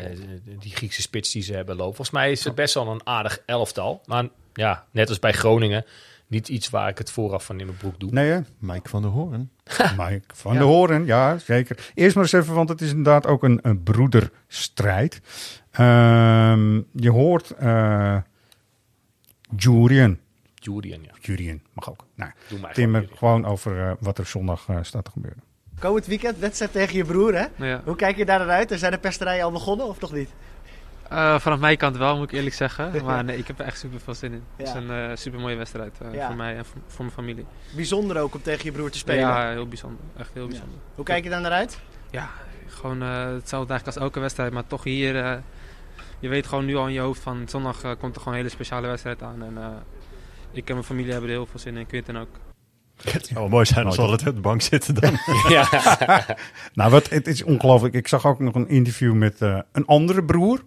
die Griekse spits die ze hebben lopen. Volgens mij is het best wel een aardig elftal. Maar ja, net als bij Groningen, niet iets waar ik het vooraf van in mijn broek doe. Nee, hè? Mike van der Hoorn. Mike van de Horen, ja, zeker. Eerst maar eens even, want het is inderdaad ook een, een broederstrijd. Ehm, je hoort eh Jurien. Julian, ja. Jurien mag ook. Nou, Timmer, gewoon. gewoon over eh, wat er zondag eh, staat te gebeuren. Komend weekend, wedstrijd tegen je broer, hè? Ja. Hoe kijk je daar naar uit? Zijn de pesterijen al begonnen of nog niet? Eh, vanaf mijn kant wel, moet ik eerlijk zeggen. Maar nee, ik heb er echt super veel zin in. Het is een eh, super mooie wedstrijd eh, Ja. voor mij en voor, voor mijn familie. Bijzonder ook om tegen je broer te spelen. Ja, heel bijzonder. Echt heel Ja. bijzonder. Hoe kijk je daar naar uit? Ja, gewoon eh, hetzelfde eigenlijk als elke wedstrijd. Maar toch hier, eh, je weet gewoon nu al in je hoofd van zondag komt er gewoon een hele speciale wedstrijd aan. En eh, ik en mijn familie hebben er heel veel zin in. Quinten ook. Het zou wel mooi zijn als we altijd op de bank zitten dan. ja. Nou, wat, het is ongelooflijk. Ik zag ook nog een interview met eh, een andere broer.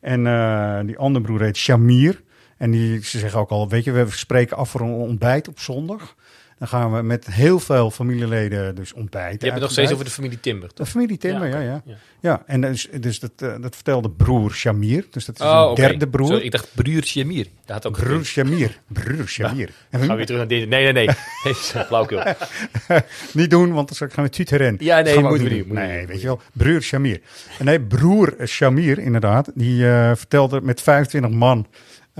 En eh, die andere broer heet Shamir. En die, ze zeggen ook al, weet je, we spreken af voor een ontbijt op zondag. Dan gaan we met heel veel familieleden dus ontbijten. Je hebt het nog steeds over de familie Timber, De toch? familie Timmer, ja, ja. Ja. Ja, en dus, dus dat, eh, dat vertelde broer Shamir. Dus dat is Oh, een derde broer. Sorry, ik dacht broertje Mir. Dat had ook broer. Shamir. Broer Shamir. Gaan we weer terug naar dit. Nee, nee, nee. nee Flauwkul. Niet doen, want dan gaan we tuteren. Ja, nee, moeten we niet, Nee, weet je wel. Broer Shamir. En nee, broer Shamir, inderdaad. Die eh, vertelde met 25 man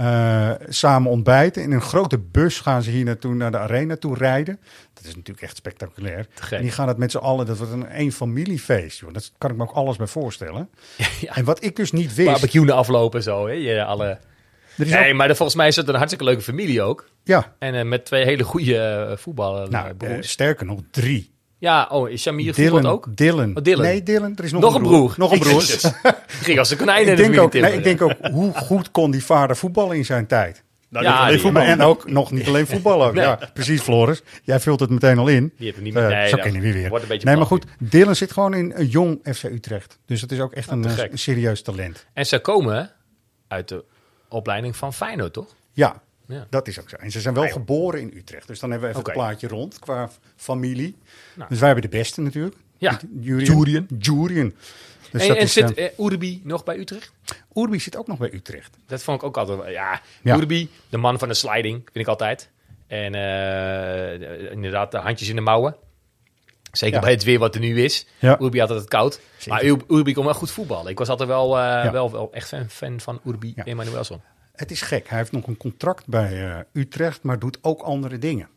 eh, samen ontbijten. In een grote bus gaan ze hier naartoe, naar de arena toe rijden. Dat is natuurlijk echt spectaculair. En die gaan het met z'n allen, dat wordt een één familiefeest. Joh. Dat kan ik me ook alles bij voorstellen. Ja. En wat ik dus niet wist. Barbecue aflopen en zo. Hè? Je, alle... Nee, ook- maar volgens mij is het een hartstikke leuke familie ook. ja, En eh, met twee hele goede voetballen. nou, eh, eh, broers. sterker nog, drie. Ja, oh, is Shamir voetbalt ook? Dylan. Oh, Dylan. Nee, Dylan. Er is nog, Nog een broer. Nog een broer. Ging als een konijn in ik, de denk familie ook, nee, ik denk ook, hoe goed kon die vader voetballen in zijn tijd? Nou, Ja, alleen voetbal. En ook nog niet alleen voetballen. Nee. Ja, precies, Floris. Jij vult het meteen al in. Die heeft het niet Eh, meer. Nee, zo dat ken je weer weer. Wordt een beetje Nee, maar goed. Dylan zit gewoon in een jong FC Utrecht. Dus dat is ook echt Oh, een, eh, een serieus talent. En ze komen uit de opleiding van Feyenoord, toch? Ja, Ja. dat is ook zo. En ze zijn wel geboren in Utrecht. Dus dan hebben we even het plaatje rond qua familie. Nou. Dus wij hebben de beste natuurlijk. Ja. Jurien. Jurien. Dus en dat en is, zit eh, eh, Urbi nog bij Utrecht? Urbi zit ook nog bij Utrecht. Dat vond ik ook altijd... Ja, Ja. Urbi, de man van de sliding, vind ik altijd. En eh, inderdaad, de handjes in de mouwen. Zeker Ja. bij het weer wat er nu is. Ja. Urbi had het koud. Zeker. Maar Ur- Urbi kon wel goed voetballen. Ik was altijd wel, eh, Ja. wel, wel echt fan, fan van Urbi Ja. Emanuelson. Het is gek. Hij heeft nog een contract bij eh, Utrecht, maar doet ook andere dingen.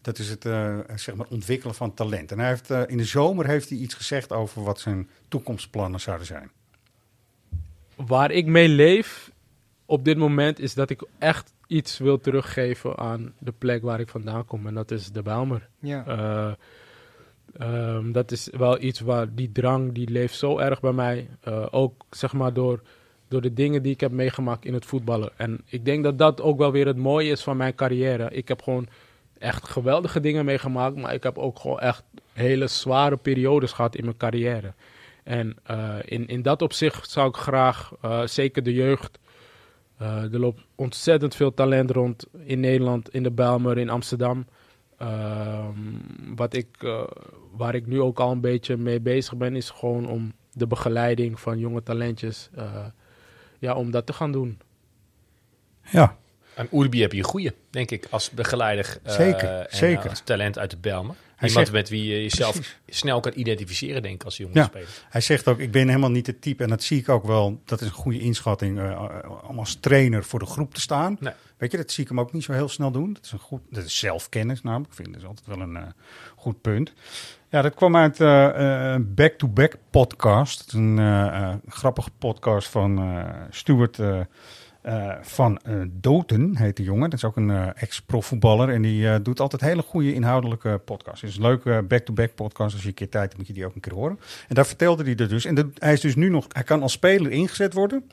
Dat is het eh, zeg maar ontwikkelen van talent. En hij heeft, eh, in de zomer heeft hij iets gezegd over wat zijn toekomstplannen zouden zijn. Waar ik mee leef op dit moment is dat ik echt iets wil teruggeven aan de plek waar ik vandaan kom. En dat is de Bijlmer. Ja. Eh, ehm, dat is wel iets waar die drang, die leeft zo erg bij mij. Eh, ook zeg maar door, door de dingen die ik heb meegemaakt in het voetballen. En ik denk dat dat ook wel weer het mooie is van mijn carrière. Ik heb gewoon echt geweldige dingen meegemaakt, maar ik heb ook gewoon echt hele zware periodes gehad in mijn carrière. En eh, in, in dat opzicht zou ik graag, eh, zeker de jeugd, eh, er loopt ontzettend veel talent rond in Nederland, in de Bijlmer, in Amsterdam. Ehm, wat ik, waar ik nu ook al een beetje mee bezig ben, is gewoon om de begeleiding van jonge talentjes, ja, om dat te gaan doen. Ja, En Urbi heb je een goeie, denk ik, als begeleider. eh, Zeker, en, zeker. eh, als talent uit de Belmen. Hij Iemand zegt- met wie je jezelf Precies. snel kan identificeren, denk ik, als jonge Ja. speler. hij zegt ook, ik ben helemaal niet het type, en dat zie ik ook wel, dat is een goede inschatting, eh, om als trainer voor de groep te staan. Nee. Weet je, dat zie ik hem ook niet zo heel snel doen. Dat is, een goed, dat is zelfkennis namelijk. Ik vind dat is altijd wel een eh, goed punt. Ja, dat kwam uit eh, eh, Back to Back podcast. Een eh, grappige podcast van Stuart van Doten, heet de jongen. Dat is ook een ex-profvoetballer. En die doet altijd hele goede inhoudelijke podcasts. Het is een leuke back-to-back podcast. Als je een keer tijd hebt, moet je die ook een keer horen. En daar vertelde hij er dus. En dat, hij is dus nu nog, hij kan als speler ingezet worden.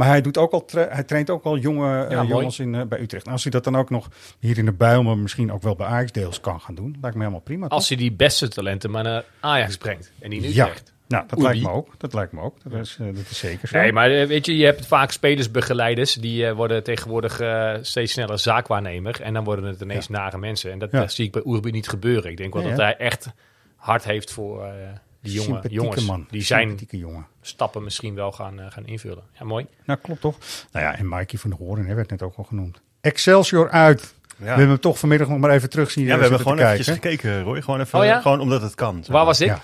Maar hij, doet ook al tra- hij traint ook al jonge eh, jongens in, eh, bij Utrecht. En als hij dat dan ook nog hier in de Bijl, maar misschien ook wel bij Ajax deels kan gaan doen, lijkt me helemaal prima. Als hij die beste talenten maar naar Ajax brengt. En niet in ja, Utrecht. nou, dat Oei. lijkt me ook. Dat lijkt me ook. Dat is, eh, dat is zeker zo. Nee, maar weet je, je hebt vaak spelersbegeleiders. Die worden tegenwoordig steeds sneller zaakwaarnemer. En dan worden het ineens nare mensen. En dat Ja. zie ik bij Oerbi niet gebeuren. Ik denk wel Nee, dat hè? hij echt hard heeft voor die jonge Sympathieke jongens. man. Die zijn Sympathieke jongen. stappen misschien wel gaan, eh, gaan invullen. Ja, mooi. Nou, klopt toch? Nou ja, en Mikey van der Hoorn, hè, werd net ook al genoemd. Excelsior uit. We hebben hem toch vanmiddag nog maar even terug zien Ja, we hebben zitten gewoon eventjes kijken. gekeken, Roy. Gewoon, even, Oh ja? gewoon omdat het kan. Waar was ik? Ja.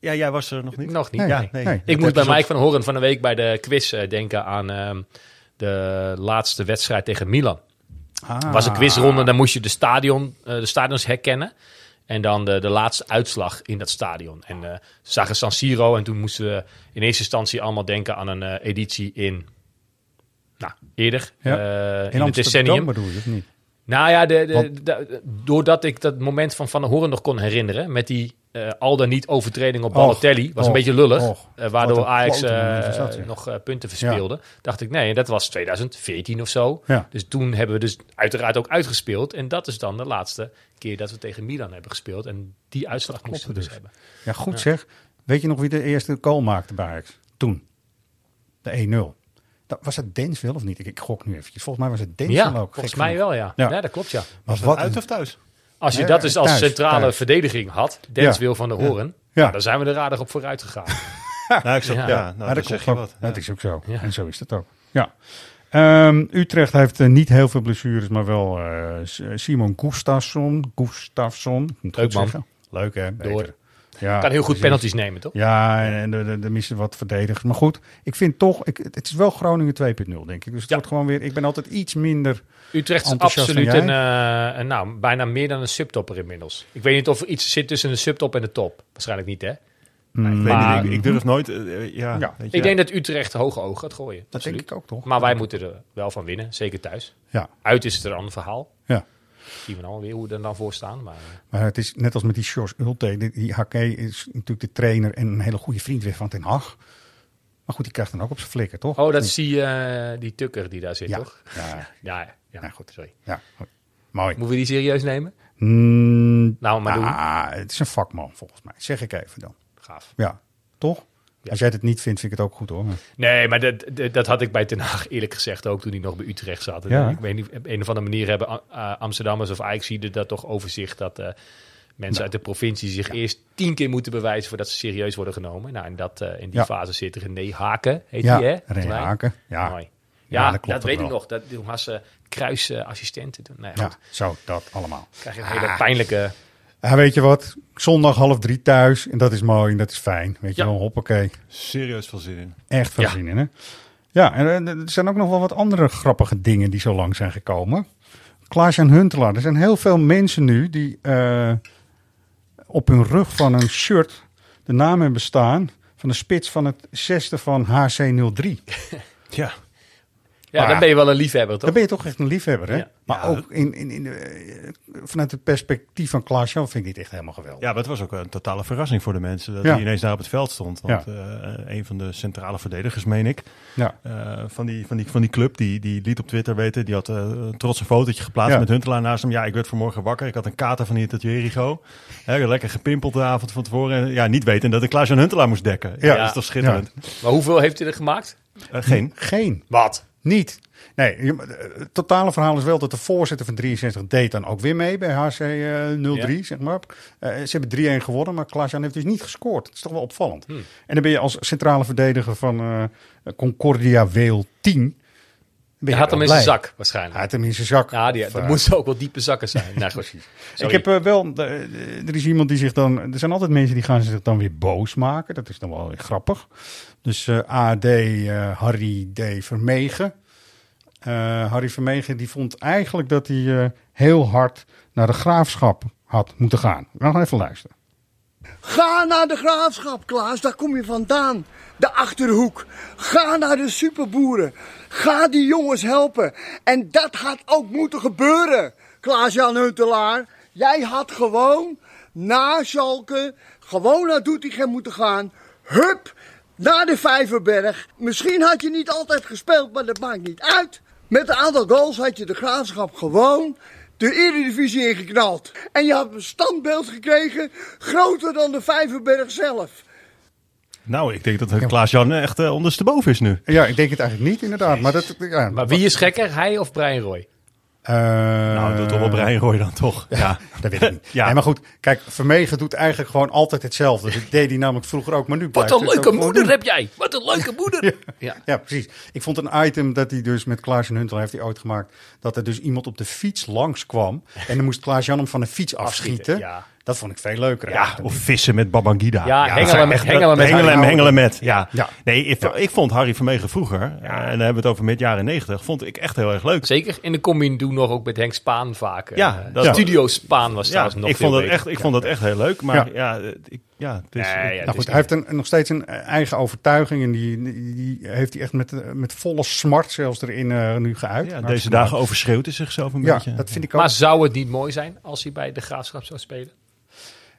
Ja, jij was er nog niet. Nog niet. Nee, Ja, nee, nee. nee. Ik heb bij Mike van Horen van de week bij de quiz eh, denken aan ehm, de laatste wedstrijd tegen Milan. Ah. Was een quizronde, dan moest je de, stadion, eh, de stadions herkennen. En dan de, de laatste uitslag in dat stadion. En ze zagen San Siro en toen moesten we in eerste instantie allemaal denken aan een eh, editie in... Nou, eerder. Ja. eh, in, In het decennium. bedoel je, of niet? Nou ja, de, de, de- doordat ik dat moment van Van der Hoorn nog kon herinneren... met die eh, al dan niet overtreding op Och, Balotelli... was een beetje lullig, och. eh, waardoor Ajax eh, nog punten verspeelde. Dacht ik, nee, dat was 2014 of zo. Ja. Dus toen hebben we dus uiteraard ook uitgespeeld. En dat is dan de laatste keer dat we tegen Milan hebben gespeeld. En die uitslag moesten we dus dus. hebben. Ja, goed zeg. Weet je nog wie de eerste goal maakte bij Ajax? Toen. De 1-0. Dat, was het Denswil of niet? Ik, ik gok nu eventjes. Volgens mij was het Denswil Ja, ook. volgens mij genoeg. wel, ja. Ja. ja. dat klopt, ja. Was Wat dat uit een- of thuis? Als je dat dus als thuis, centrale thuis. verdediging had, Dens Ja. wil van de Horen, Ja. nou, dan zijn we er aardig op vooruit gegaan. Nou, ik Ja. nou, dat dat zeg je wat. Dat is ook zo. Ja. En zo is het ook. Ja. Ehm, Utrecht heeft eh, niet heel veel blessures, maar wel eh, S- Simon Gustafsson. Gustafsson. Leuk, man. zeggen. Leuk hè? Beter. Door. Ja, kan heel goed precies. penalties nemen, toch? Ja, en er missen wat verdedigers. Maar goed, ik vind toch, ik, het is wel Groningen 2.0 denk ik. Dus het Ja. wordt gewoon weer, ik ben altijd iets minder... Utrecht is absoluut een, eh, een, nou, bijna meer dan een subtopper inmiddels. Ik weet niet of er iets zit tussen de subtop en de top. Waarschijnlijk niet, hè? Ik, weet Maar- niet, ik, ik durf nooit. eh, ja, Ja. weet je, Ik denk dat Utrecht hoge oog gaat gooien. Dat absoluut. denk ik ook toch? Maar wij moeten er wel van winnen, zeker thuis. Ja, Uit is het een ander verhaal. ja. Zien we dan alweer hoe we er dan voor staan. Maar, Maar het is net als met die Sjors Ulte. Die, die Hakke is natuurlijk de trainer en een hele goede vriend weer van Ten Hag. Maar goed, die krijgt dan ook op zijn flikker, toch? Oh, dat is die, eh, die tukker die daar zit, Ja. toch? Ja, Ja, ja, ja. Goed. Sorry. ja, goed. Mooi. Moeten we die serieus nemen? Mm, Nou, maar doen. ah, het is een vakman volgens mij. Zeg ik even dan. Gaaf. Ja, toch? Ja. Als jij het niet vindt, vind ik het ook goed hoor. Nee, maar dat, dat, dat had ik bij Den Haag eerlijk gezegd ook toen hij nog bij Utrecht zat. Ja. Ik weet niet, op een of andere manier hebben uh, Amsterdammers of Ajax dat toch overzicht dat eh, mensen uit de provincie zich eerst tien keer moeten bewijzen voordat ze serieus worden genomen. Nou, en dat, eh, in die Ja. fase zit René Haken, heet Ja, hij hè? René. Haken. Ja, Mooi. Ja, Ja, dat weet wel. ik nog. Dat toen was ze kruisassistenten. toen. Nee, ja, goed. zo, dat allemaal. krijg je een hele pijnlijke... Ja, weet je wat? Zondag half drie thuis. En dat is mooi en dat is fijn. Weet je Ja. wel, hoppakee. serieus veel zin in. Echt veel Ja. zin in, hè? Ja, en eh, er zijn ook nog wel wat andere grappige dingen die zo lang zijn gekomen. Klaas-Jan Huntelaar. Er zijn heel veel mensen nu die eh, op hun rug van een shirt de naam hebben staan van de spits van het zesde van HC03. Ja, Ja, Maar dan ben je wel een liefhebber, toch? Dan ben je toch echt een liefhebber, hè? Ja. Maar Ja, ook in, in, in de, eh, vanuit het perspectief van Klaas-Jan vind ik dit echt helemaal geweldig. ja, maar het was ook een totale verrassing voor de mensen dat Ja. hij ineens daar op het veld stond. Want eh, een van de centrale verdedigers, meen ik, Ja. eh, van, die, van, die, van die club, die, die liet op Twitter weten, die had trots een fotootje geplaatst Ja. met Huntelaar naast hem. Ja, ik werd vanmorgen wakker, ik had een kater van hier tot Jericho. Hè, lekker gepimpeld de avond van tevoren. En, ja, niet weten dat ik Klaas-Jan Huntelaar moest dekken. Ja, Ja. dat is toch schitterend. Maar hoeveel heeft hij er gemaakt? Geen. Geen. Wat? Niet. Nee, je- het totale verhaal is wel dat de voorzitter van 63 deed dan ook weer mee bij HC eh, 03, zeg maar. Eh, ze hebben 3-1 gewonnen, maar Klaas-Jan heeft dus niet gescoord. Dat is toch wel opvallend. Hmm. En dan ben je als centrale verdediger van eh, Concordia Weel 10. Hij had hem in zijn zak, waarschijnlijk. Hij had hem in zijn zak. Ja, die, dat moesten ook wel diepe zakken zijn. Nou, goed. Ik heb eh, wel, eh, er is iemand die zich dan, er zijn altijd mensen die gaan zich dan weer boos maken. Dat is dan wel weer grappig. Dus eh, AD Harry D. Vermegen. Harry Vermegen die vond eigenlijk dat hij heel hard naar de graafschap had moeten gaan. We gaan even luisteren. Ga naar de graafschap, Klaas, daar kom je vandaan. De achterhoek. Ga naar de superboeren. Ga die jongens helpen. En dat had ook moeten gebeuren, Klaas-Jan Huntelaar. Jij had gewoon na Schalke, gewoon naar Doetinchem moeten gaan. Hup, naar de Vijverberg. Misschien had je niet altijd gespeeld, maar dat maakt niet uit. Met een aantal goals had je de graafschap gewoon de Eredivisie ingeknald. En je had een standbeeld gekregen groter dan de Vijverberg zelf. Nou, ik denk dat Klaas-Jan echt uh, ondersteboven is nu. Ja, ik denk het eigenlijk niet, inderdaad. Maar, dat, ja, Maar wie is gekker, hij of Brian Roy? Eh, nou, dat toch Brian Roy dan toch. Ja, dat weet ik niet. ja. Nee, maar goed, kijk, Vermegen doet eigenlijk gewoon altijd hetzelfde. Dat deed hij namelijk vroeger ook, maar nu Wat een leuke moeder heb jij! Wat een leuke moeder! ja, ja. ja, precies. Ik vond een item dat hij dus met Klaas en Huntel heeft hij ooit gemaakt. Dat er dus iemand op de fiets langskwam. En dan moest Klaas-Jan hem van de fiets afschieten. Ja. Dat vond ik veel leuker. Ja, of vissen met Babangida. Ja, hengelen, met, hengelen met hengelen, Harry hengelen Oude. met. Ja. Nee, ik, ik vond Harry Vermegen vroeger, eh, en dan hebben we het over mid jaren negentig, vond ik echt heel erg leuk. Zeker. In de combi doen nog ook met Henk Spaan vaak. Ja, eh, dat- Studio Spaan was Ja, trouwens nog ik vond, dat beter. echt, ik vond dat echt heel leuk, maar ja, Ja. ja, ik, ja het is... Nee, ja, Nou goed, hij heeft een, nog steeds een eigen overtuiging en die, die, die heeft hij echt met, eh, met volle smart zelfs erin nu geuit. ja, deze dagen overschreeuwt hij zichzelf een Ja, beetje. dat vind ik ook. Maar zou het niet mooi zijn als hij bij de Graafschap zou spelen?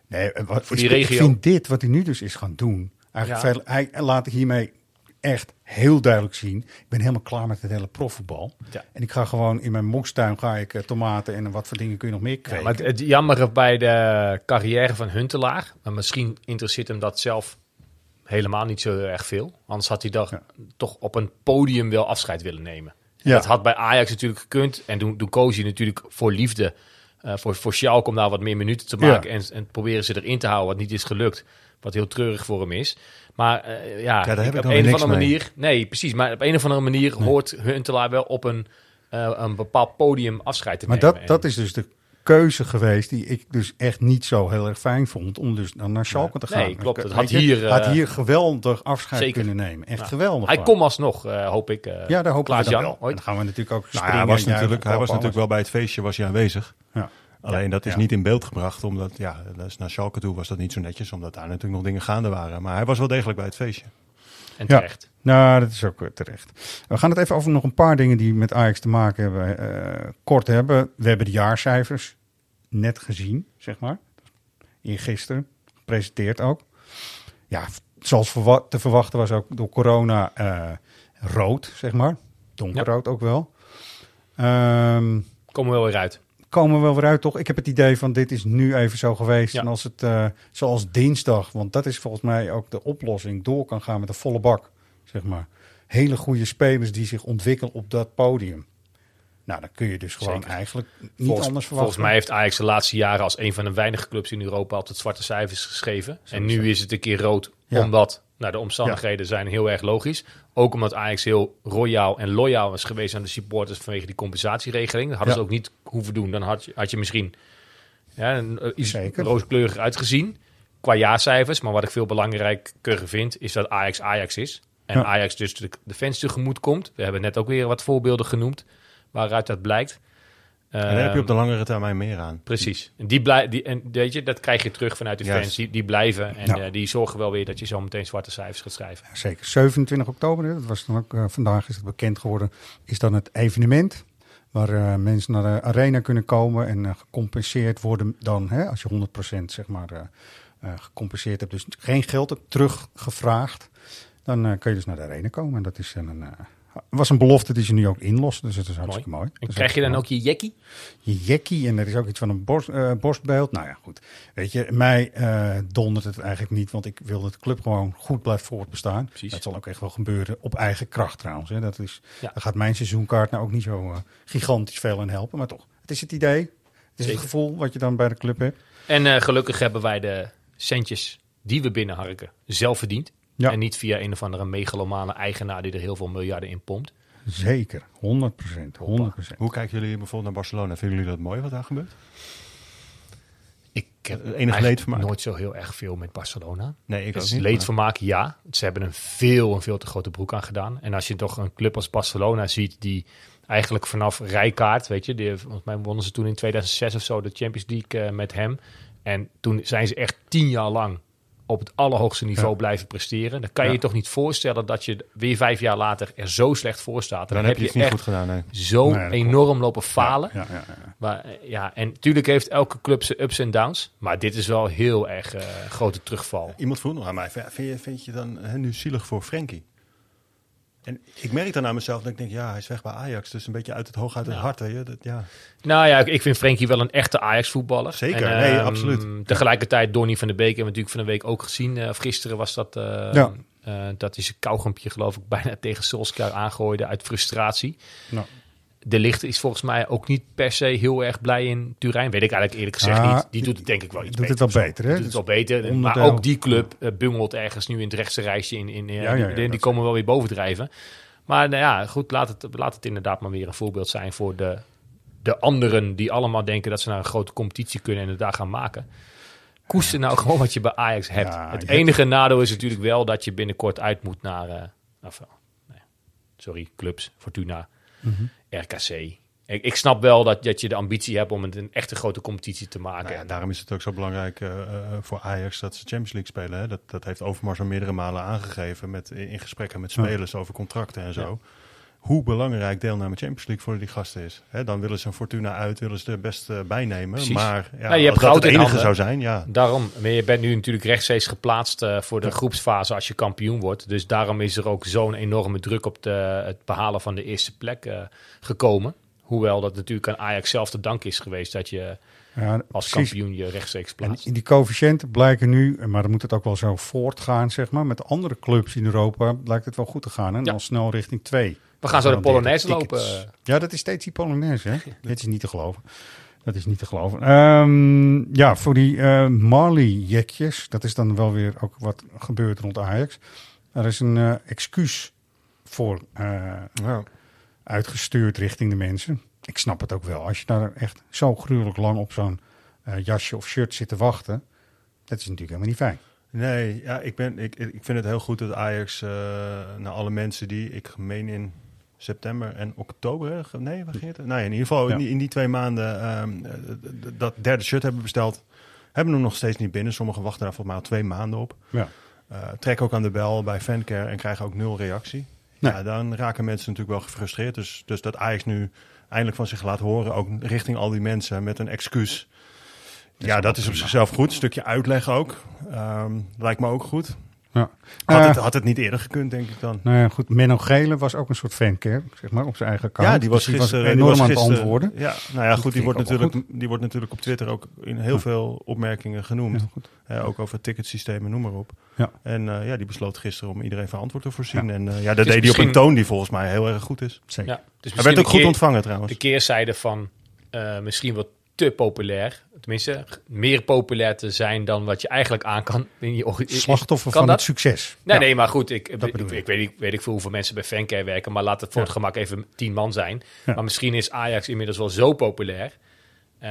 Nee, eh, wat, Voor ik- die regio. Ik vind dit wat hij nu dus is gaan doen. Eigenlijk Ja. hij laat hiermee echt heel duidelijk zien. Ik ben helemaal klaar met het hele profvoetbal. Ja. En ik ga gewoon in mijn moestuin ga ik eh, tomaten en wat voor dingen kun je nog meer Ja, kweken. maar het, het jammere bij de carrière van Huntelaar, maar misschien interesseert hem dat zelf helemaal niet zo erg veel. Anders had hij toch, Ja. toch op een podium wel afscheid willen nemen. Ja. Dat had bij Ajax natuurlijk gekund. En toen, toen koos hij natuurlijk voor liefde, eh, voor, voor Schalke om daar wat meer minuten te Ja. maken. En, en proberen ze erin te houden, wat niet is gelukt. Wat heel treurig voor hem is. Maar eh, ja, ik op een of andere mee. manier... Nee, precies. Maar op een of andere manier hoort Huntelaar wel op een, eh, een bepaald podium afscheid te Maar nemen. dat, En- dat is dus de keuze geweest die ik dus echt niet zo heel erg fijn vond om dus dan naar Schalke te gaan. Nee, klopt. Het had je, hier, eh, had hier geweldig afscheid zeker. kunnen nemen. Echt geweldig. Hij komt alsnog, eh, hoop ik. eh Ja, daar dan Klaas-Jan wel. Ooit. Dan gaan we natuurlijk ook Nou, springen. hij was natuurlijk, hij was natuurlijk wel bij het feestje was hij aanwezig. Ja. Alleen dat is Ja. niet in beeld gebracht, omdat ja, dat is naar Schalke toe was dat niet zo netjes, omdat daar natuurlijk nog dingen gaande waren. Maar hij was wel degelijk bij het feestje. En terecht. Nou, dat is ook eh, terecht. We gaan het even over nog een paar dingen die met Ajax te maken hebben. eh, kort hebben. We hebben de jaarcijfers net gezien, zeg maar. Eergisteren. Gepresenteerd ook. Ja, zoals te verwachten was ook door corona eh, rood, zeg maar. Donkerrood ook wel. Ehm, Komen we wel weer uit. komen we wel weer uit, toch? Ik heb het idee van dit is nu even zo geweest. Ja. En als het, zoals dinsdag, want dat is volgens mij ook de oplossing, door kan gaan met een volle bak, zeg maar. Hele goede spelers die zich ontwikkelen op dat podium. Nou, dan kun je dus gewoon Zeker. eigenlijk niet Volgens, anders verwachten. volgens mij heeft Ajax de laatste jaren als een van de weinige clubs in Europa altijd zwarte cijfers geschreven. en nu is het een keer rood, Ja. omdat nou, de omstandigheden zijn heel erg logisch. Ook omdat Ajax heel royaal en loyaal is geweest aan de supporters vanwege die compensatieregeling. Dat hadden Ja. ze ook niet hoeven doen. Dan had je, had je misschien ja, een, eh, iets Zeker. rooskleuriger uitgezien qua jaarcijfers. Maar wat ik veel belangrijker vind, is dat Ajax Ajax is. En Ja. Ajax dus de, de fans tegemoet komt. We hebben net ook weer wat voorbeelden genoemd waaruit dat blijkt. En daar heb je Ehm, op de langere termijn meer aan. Precies. En, die blij, die, en weet je, dat krijg je terug vanuit de fans. Die, die blijven en Ja. eh, die zorgen wel weer dat je zo meteen zwarte cijfers gaat schrijven. Zeker. 27 oktober, dat was dan ook, eh, vandaag is het bekend geworden, is dan het evenement. Waar eh, mensen naar de arena kunnen komen en gecompenseerd worden dan, hè, als je 100% zeg maar gecompenseerd hebt. Dus geen geld hebt teruggevraagd. Dan eh, kun je dus naar de arena komen. En dat is een, eh, was een belofte die ze nu ook inlossen. Dus dat is hartstikke mooi. En is krijg je dan ook je jekkie? je jekkie en er is ook iets van een borst, eh, borstbeeld. Nou ja, goed. Weet je, mij dondert het eigenlijk niet, want ik wil dat de club gewoon goed blijft voortbestaan. Precies. Dat zal ook echt wel gebeuren op eigen kracht trouwens. Hè. Dat is, Ja. Daar gaat mijn seizoenkaart nou ook niet zo gigantisch veel in helpen, maar toch. Het is het idee, het is Zeker. het gevoel wat je dan bij de club hebt. En gelukkig hebben wij de centjes die we binnenharken zelf verdiend. Ja. En niet via een of andere megalomane eigenaar die er heel veel miljarden in pompt. Zeker, 100 procent. 100 Hoe kijken jullie bijvoorbeeld naar Barcelona? Vinden jullie dat mooi wat daar gebeurt? Ik heb Enig eigenlijk leedvermaak? nooit zo heel erg veel met Barcelona. Nee, ik is niet. leedvermaak, ja. Ze hebben een veel, een veel te grote broek aan gedaan. En als je toch een club als Barcelona ziet die eigenlijk vanaf Rijkaard, weet je, die, volgens mij wonnen ze toen in 2006 of zo de Champions League eh, met hem. En toen zijn ze echt tien jaar lang op het allerhoogste niveau Ja. blijven presteren. Dan kan je Ja. je toch niet voorstellen dat je weer vijf jaar later er zo slecht voor staat. Dan heb je het niet goed gedaan, nee. zo Nee, enorm lopen falen. Ja, ja, ja. Maar, eh, ja, en natuurlijk heeft elke club zijn ups en downs. Maar dit is wel heel erg eh, grote terugval. Iemand vroeg nog aan mij, vind je, vind je dan hè, nu zielig voor Frenkie? En ik merk dan aan mezelf dat ik denk, ja, hij is weg bij Ajax. Dus een beetje uit het hoog, uit het hart. Hè, dat, ja. Nou ja, ik- vind Frenkie wel een echte Ajax-voetballer. Zeker, En, nee, ehm, absoluut. Tegelijkertijd Donny van der Beek hebben we natuurlijk van de week ook gezien. Eh, of gisteren was dat, eh, Ja. eh, dat is een kauwgompje geloof ik bijna tegen Solskjaer aangooide uit frustratie. Nou. De Licht is volgens mij ook niet per se heel erg blij in Turijn. Weet ik eigenlijk eerlijk gezegd Ah, niet. Die doet het denk ik wel iets doet beter. het wel beter, hè? Doet het wel beter. Maar Onderdeel. ook die club eh, bungelt ergens nu in het rechtse rijtje. In, in, eh, Ja, ja, ja, die, die komen wel weer bovendrijven. Maar nou ja, goed, laat het, laat het inderdaad maar weer een voorbeeld zijn voor de, de anderen die allemaal denken dat ze naar een grote competitie kunnen en het daar gaan maken. Koester nou gewoon wat je bij Ajax hebt. Ja, het enige nadeel is natuurlijk wel dat je binnenkort uit moet naar, eh, of, nee, sorry, clubs, Fortuna, Mhm. RKC. Ik, ik snap wel dat, dat je de ambitie hebt om het een echte grote competitie te maken. Nou ja, daarom is het ook zo belangrijk eh, eh, voor Ajax dat ze Champions League spelen. Hè? Dat, dat heeft Overmars al meerdere malen aangegeven met, in gesprekken met Ja. spelers over contracten en zo. Hoe belangrijk deelname Champions League voor die gasten is. Hè? Dan willen ze een Fortuna uit, willen ze er best eh, bij nemen. Precies. Maar ja, Nou, je hebt dat het enige handen. zou zijn, ja. Daarom, maar je bent nu natuurlijk rechtstreeks geplaatst eh, voor de groepsfase als je kampioen wordt. Dus daarom is er ook zo'n enorme druk op de, het behalen van de eerste plek eh, gekomen. Hoewel dat natuurlijk aan Ajax zelf te dank is geweest dat je Ja, als precies. kampioen je rechtstreeks En plaatst. die coëfficiënten blijken nu, maar dan moet het ook wel zo voortgaan, zeg maar. Met andere clubs in Europa lijkt het wel goed te gaan. En Ja. al snel richting 2. We gaan zo de Polonaise lopen. Ja, dat is steeds die Polonaise, hè? Dit is niet te geloven. Dat is niet te geloven. Ehm, ja, voor die eh Marley-jekjes, dat is dan wel weer ook wat gebeurt rond Ajax. Er is een eh, excuus voor eh, uitgestuurd richting de mensen. Ik snap het ook wel. Als je daar echt zo gruwelijk lang op zo'n eh, jasje of shirt zit te wachten, dat is natuurlijk helemaal niet fijn. Nee, ja, ik, ben, ik, ik vind het heel goed dat Ajax eh naar alle mensen die, ik meen in september en oktober, nee, waar ging het? Nou, in ieder geval Ja. in, die, in die twee maanden d- dat derde shirt hebben besteld, hebben hem nog steeds niet binnen. Sommigen wachten daar volgens mij al twee maanden op. Ja. Eh trek ook aan de bel bij Fancare en krijgen ook nul reactie. Nee. Ja, dan raken mensen natuurlijk wel gefrustreerd. Dus, dus dat Ajax nu eindelijk van zich laat horen, ook richting al die mensen met een excuus. Ja, dat is op zichzelf goed. Een stukje uitleg ook. Ehm, lijkt me ook goed. Ja. Had, Eh, het, had het niet eerder gekund, denk ik dan. Nou ja, goed. Menno Gele was ook een soort fancare, zeg maar, op zijn eigen kant. Ja, die was Dus gisteren die enorm was aan het antwoorden. Ja, nou ja, goed, die wordt, natuurlijk, die wordt natuurlijk op Twitter ook in heel Ja. veel opmerkingen genoemd. Ja, goed. Ook over ticketsystemen, noem maar op. Ja. En eh, ja, die besloot gisteren om iedereen van antwoord te voorzien. Ja. En eh, ja, dat deed hij op een toon die volgens mij heel erg goed is. Zeker. Ja, dus Hij werd ook goed keer- ontvangen trouwens. De keerzijde van eh, misschien wat te populair. Tenminste, meer populair te zijn dan wat je eigenlijk aan kan. in je Slachtoffer Kan van dat? het succes. Nee, Ja. nee, maar goed, ik, ik, ik, ik. weet, niet, weet ik veel hoeveel mensen bij Fancare werken, maar laat het voor Ja. het gemak even tien man zijn. Ja. Maar misschien is Ajax inmiddels wel zo populair, eh,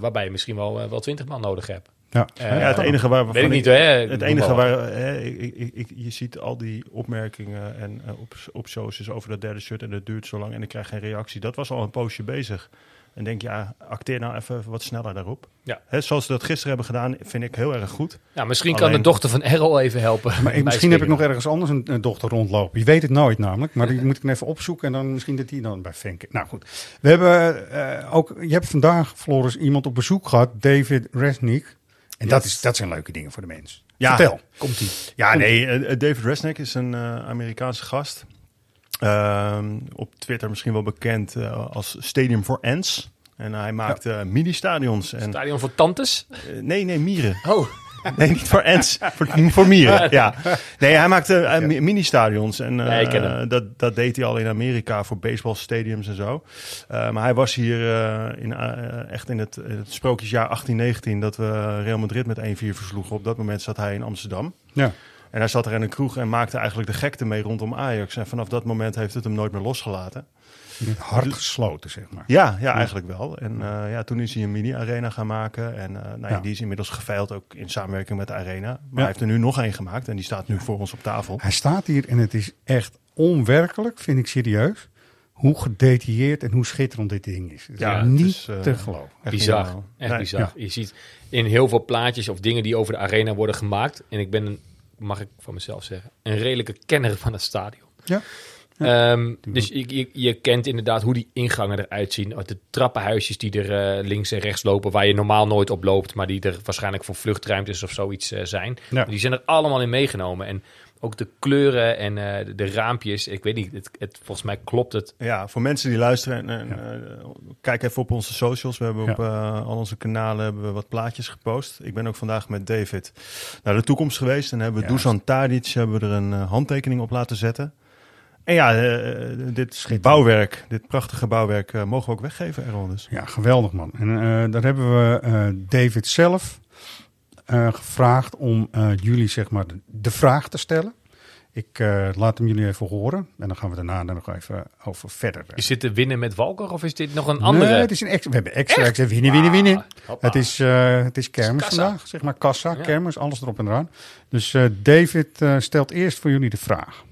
waarbij je misschien wel, eh, wel twintig man nodig hebt. Ja. Eh, ja, het enige waar weet ik niet, hè? Het enige waar hè, ik, ik, ik- je ziet al die opmerkingen en op, op socials over dat derde shirt en dat duurt zo lang en ik krijg geen reactie. Dat was al een poosje bezig. En denk ja, acteer nou even wat sneller daarop. Ja. Hè, zoals ze dat gisteren hebben gedaan, vind ik heel erg goed. Ja, misschien kan de dochter van Errol even helpen. Maar ik, misschien heb ik nog ergens anders een, een dochter rondlopen. Je weet het nooit namelijk. Maar die moet ik even opzoeken. En dan misschien dat die dan bij Fenke. Nou goed. We hebben eh, ook. Je hebt vandaag, Floris, iemand op bezoek gehad. David Resnick. En dat, is, dat zijn leuke dingen voor de mens. Ja. Vertel. Komt-ie. Ja, nee, eh, eh, David Resnick is een eh, Amerikaanse gast. Ehm, op Twitter misschien wel bekend eh, als Stadium for Ants. En hij maakt eh, mini-stadions. En, Stadion voor tantes? eh, nee, nee, mieren. Oh, Nee, niet voor ants, voor, voor mieren. Ja. Nee, hij maakte mi- mini-stadions. En Ja, eh, dat, dat deed hij al in Amerika voor baseballstadiums en zo. Eh, maar hij was hier eh, in, echt in het, in het sprookjesjaar 1819 dat we Real Madrid met 1-4 versloegen. Op dat moment zat hij in Amsterdam. Ja. En hij zat er in een kroeg en maakte eigenlijk de gekte mee rondom Ajax. En vanaf dat moment heeft het hem nooit meer losgelaten. Met hard gesloten, zeg maar. Ja, ja, eigenlijk wel. En eh, ja, toen is hij een mini-arena gaan maken. En eh, nou ja, die is inmiddels geveild ook in samenwerking met de arena. Maar Ja. hij heeft er nu nog één gemaakt en die staat nu voor ons op tafel. Hij staat hier en het is echt onwerkelijk, vind ik serieus. hoe gedetailleerd en hoe schitterend dit ding is. Ja, niet is, eh, te geloven. echt bizar. Echt Nee. bizar. Ja. Je ziet in heel veel plaatjes of dingen die over de arena worden gemaakt. En ik ben, een, mag ik van mezelf zeggen, een redelijke kenner van het stadion. Ja. Ehm, dus je, je, je kent inderdaad hoe die ingangen eruit zien. De trappenhuisjes die er eh, links en rechts lopen, waar je normaal nooit op loopt, maar die er waarschijnlijk voor vluchtruimtes of zoiets eh, zijn. Ja. Die zijn er allemaal in meegenomen. En ook de kleuren en eh, de, de raampjes. Ik weet niet, het, het, volgens mij klopt het. Ja, voor mensen die luisteren, en, en, eh, kijk even op onze socials. We hebben op eh, al onze kanalen hebben we wat plaatjes gepost. Ik ben ook vandaag met David naar de toekomst geweest. En hebben we Ja. Dusan Tadic hebben we er een handtekening op laten zetten. En ja, dit bouwwerk, dit prachtige bouwwerk, mogen we ook weggeven, Errol. Dus. Ja, geweldig man. En eh, daar hebben we eh, David zelf gevraagd om eh, jullie zeg maar de, de vraag te stellen. Ik eh, laat hem jullie even horen en dan gaan we daarna nog even over verder. Is dit te winnen met Walker of is dit nog een andere? Nee, het is een extra, we hebben extra, extra winnen, winnen, winnen. hoppa. Het is, eh, het is kermis vandaag, zeg maar kassa, Ja. kermis, alles erop en eraan. Dus eh, David eh, stelt eerst voor jullie de vraag.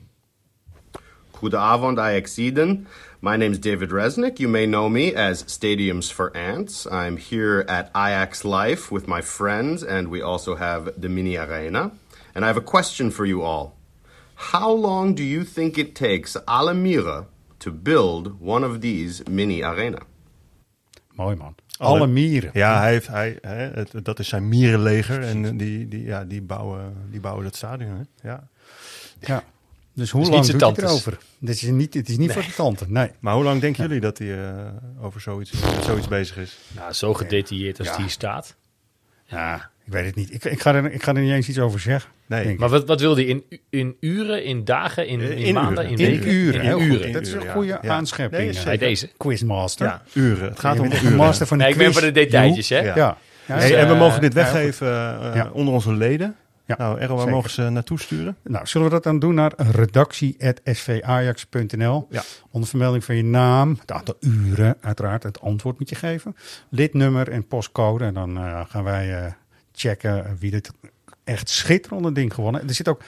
Goedenavond, Ajaxiden. My name is David Resnick. You may know me as Stadiums for Ants. I'm here at Ajax Life with my friends, and we also have the mini arena. And I have a question for you all. How long do you think it takes Alamira to build one of these mini arena? Mooi man. Alle mieren. Ja, hij heeft, hij, hè, het, dat is zijn mierenleger. En die, die, ja, die, bouwen, die bouwen dat stadion. Hè? Ja. Ja. Dus hoe lang doet tantes. erover? Dit is niet, het is niet voor de tante, nee. Maar hoe lang denken jullie dat hij eh, over zoiets, zoiets bezig is? Nou, zo gedetailleerd als Ja. die hier staat. Ja, ik weet het niet. Ik, ik, ga, er, ik ga er niet eens iets over zeggen. Nee. Maar wat, wat wil hij? In, in uren, in dagen, in, in, in maanden, uren. in In weken? uren, In heel goed. uren. Dat is een goede Ja. aanschepping. Nee, eh, Bij deze. Quizmaster. Ja, uren. Het gaat om de uren. master van de Nee, ik ben voor de detailtjes, hè? Ja. Ja. ja. Hey, en we eh, mogen dit weggeven eh, onder onze leden. Ja, nou, Errol, waar mogen ze naartoe sturen? Nou, zullen we dat dan doen naar redactie.svajax.nl. Ja. Onder vermelding van je naam, het aantal uren, uiteraard, het antwoord moet je geven. Lidnummer en postcode. En dan eh, gaan wij eh, checken wie dit echt schitterende ding gewonnen. Er zit ook eh,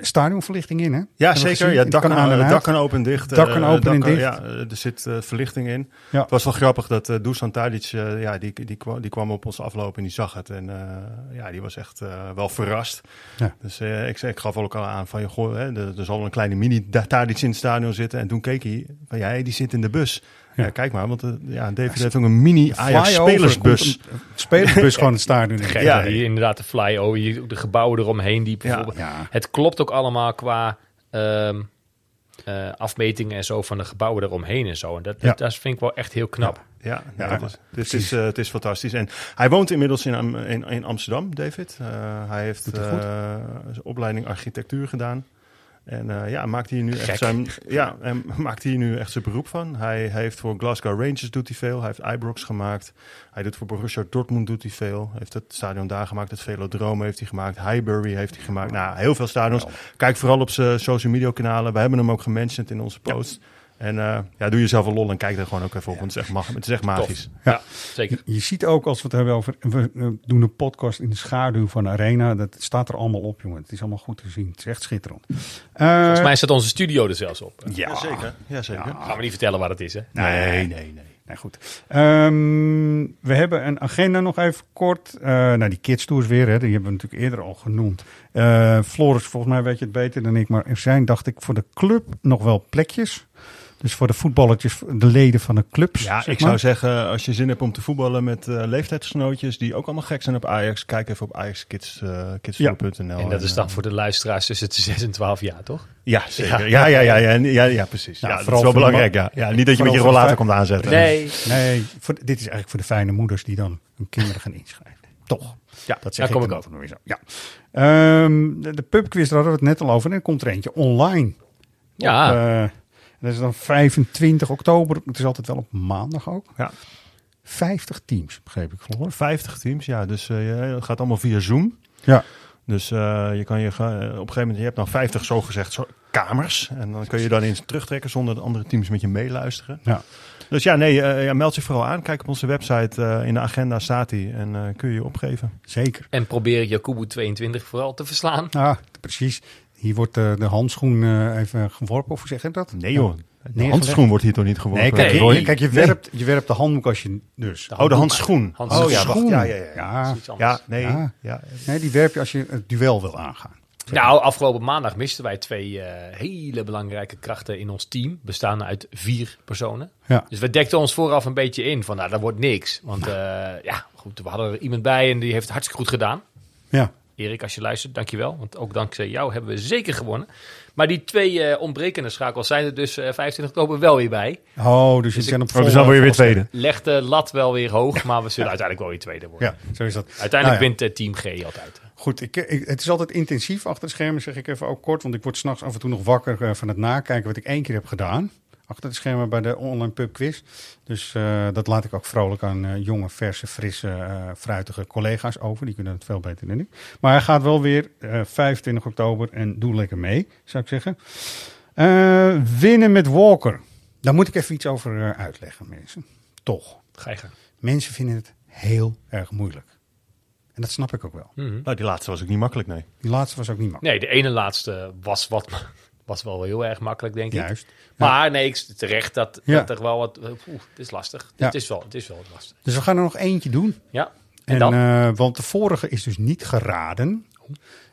stadionverlichting in, hè? Ja, zeker. Ja, dak, kan aan en eh, dak kan open en dicht. Dak eh, kan open en dicht. Ja, eh, er zit eh, verlichting in. Ja. Het was wel grappig dat uh, Dusan Tadic, eh, ja, die, die, kwam, die kwam op ons aflopen en die zag het. En eh, ja, die was echt eh, wel verrast. Ja. Dus eh, ik, ik gaf ook al aan van, goh, hè, er, er zal een kleine mini Tadic in het stadion zitten. En toen keek hij van, ja, die zit in de bus. Ja, Ja. kijk maar, want eh, ja, David heeft ook een mini Ajax spelersbus. een- een Spelersbus gewoon het stadion in. Gek, Ja. hier inderdaad de flyover, hier de gebouwen eromheen. Die bijvoorbeeld, Ja. Het klopt ook allemaal qua ehm, eh, afmetingen en zo van de gebouwen eromheen en zo. En dat, Ja. dat, dat vind ik wel echt heel knap. Ja, Ja, ja, het, is, het, is, eh, het is fantastisch. En hij woont inmiddels in, in, in Amsterdam, David. Eh, hij heeft eh, zijn opleiding architectuur gedaan. En eh, ja, maakt hier nu echt zijn, ja, en maakt hier nu echt zijn beroep van. Hij, hij heeft voor Glasgow Rangers doet hij veel. Hij heeft Ibrox gemaakt. Hij doet voor Borussia Dortmund doet hij veel. Hij heeft het stadion daar gemaakt. Het Velodrome heeft hij gemaakt. Highbury heeft hij gemaakt. Nou, heel veel stadions. Kijk vooral op zijn social media kanalen. We hebben hem ook gementiond in onze post. En eh, ja, doe jezelf een lol en kijk er gewoon ook even op. Want het is echt, mag, het is echt magisch. Ja, Ja. zeker. Je ziet ook als we het hebben over. We doen een podcast in de schaduw van de Arena. Dat staat er allemaal op, jongen. Het is allemaal goed te zien. Het is echt schitterend. Eh, Volgens mij staat onze studio er zelfs op. ja, Jazeker. Jazeker. Gaan we niet vertellen waar het is, hè? Nee, nee, nee. Nee, goed. Ehm, we hebben een agenda nog even kort. Eh nou, die kids tours weer, hè, die hebben we natuurlijk eerder al genoemd. Eh Floris, volgens mij weet je het beter dan ik. Maar er zijn, dacht ik, voor de club nog wel plekjes. Dus voor de voetballetjes, de leden van de clubs. Ja, zeg ik maar. zou zeggen, als je zin hebt om te voetballen met eh leeftijdsgenootjes die ook allemaal gek zijn op Ajax, kijk even op ajaxkids.nl. En dat is dan voor de luisteraars tussen de 6 en 12 jaar, toch? Ja, zeker. Ja, ja, ja, ja, ja, ja, ja, precies. Ja, Ja, dat vooral is wel belangrijk, ja. ja. Niet dat je met je rollator komt aanzetten. Nee. Nee, voor, dit is eigenlijk voor de fijne moeders die dan hun kinderen gaan inschrijven. Toch? Ja, Dat zeg daar kom ik zo. Ja. Ehm, de, de pubquiz, daar hadden we het net al over. En er komt er eentje online. Ja. Op, eh, dat is dan 25 oktober. Het is altijd wel op maandag ook. Ja. 50 teams, begreep ik geloof ik. 50 teams, ja. Dus eh, je- het gaat allemaal via Zoom. Ja. Dus eh, je kan je ga- op een gegeven moment, je hebt dan 50 zogezegd zo, kamers. En dan kun je dan eens terugtrekken zonder dat andere teams met je meeluisteren. Ja. Dus ja, nee, eh, ja, meld je vooral aan. Kijk op onze website, eh, in de agenda staat die. En eh, kun je je opgeven. Zeker. En probeer Jakubu 22 vooral te verslaan. Ah, precies. Hier wordt eh, de handschoen eh, even geworpen, of hoe zeg je dat? Nee joh, neergelegd. handschoen wordt hier toch niet geworpen? Nee, kijk, kijk je, werpt, je werpt de handdoek als je dus. Oh, de handschoen. Oh ja, wacht, Handschoen. ja, Ja, ja, ja, nee, Ja. ja. Nee, die werp je als je het duel wil aangaan. Nou, afgelopen maandag misten wij twee eh, hele belangrijke krachten in ons team. Bestaande uit vier personen. Ja. Dus we dekten ons vooraf een beetje in van, nou, dat wordt niks. Want eh, ja, goed, we hadden er iemand bij en die heeft het hartstikke goed gedaan. Ja. Erik, als je luistert, dankjewel. Want ook dankzij jou hebben we zeker gewonnen. Maar die twee eh, ontbrekende schakels zijn er dus eh 25 oktober wel weer bij. Oh, dus je ik- kan op Oh, dus dan word je weer tweede. Leg de lat wel weer hoog, maar we zullen uiteindelijk wel weer tweede worden. Ja, zo is dat. Uiteindelijk Nou ja. wint eh, Team G altijd. Goed, ik, ik- het is altijd intensief achter de schermen, zeg ik even ook kort. Want ik word s'nachts af en toe nog wakker eh, van het nakijken wat ik één keer heb gedaan. Achter de schermen bij de online pub quiz. Dus eh, dat laat ik ook vrolijk aan eh, jonge, verse, frisse, eh, fruitige collega's over. Die kunnen het veel beter dan ik. Maar hij gaat wel weer eh 25 oktober en doe lekker mee, zou ik zeggen. Eh, winnen met Walker. Daar moet ik even iets over uitleggen, mensen. Toch. Ga je gang. Mensen vinden het heel erg moeilijk. En dat snap ik ook wel. Mhm. Nou, die laatste was ook niet makkelijk, nee. Die laatste was ook niet makkelijk. Nee, de ene laatste was, wat, was wel heel erg makkelijk, denk ik. Juist. Maar nee, ik, terecht dat, Ja. dat er wel wat... Oeh, het is lastig. Ja. Het, is wel, het is wel lastig. Dus we gaan er nog eentje doen. Ja. En, En dan? eh, want de vorige is dus niet geraden.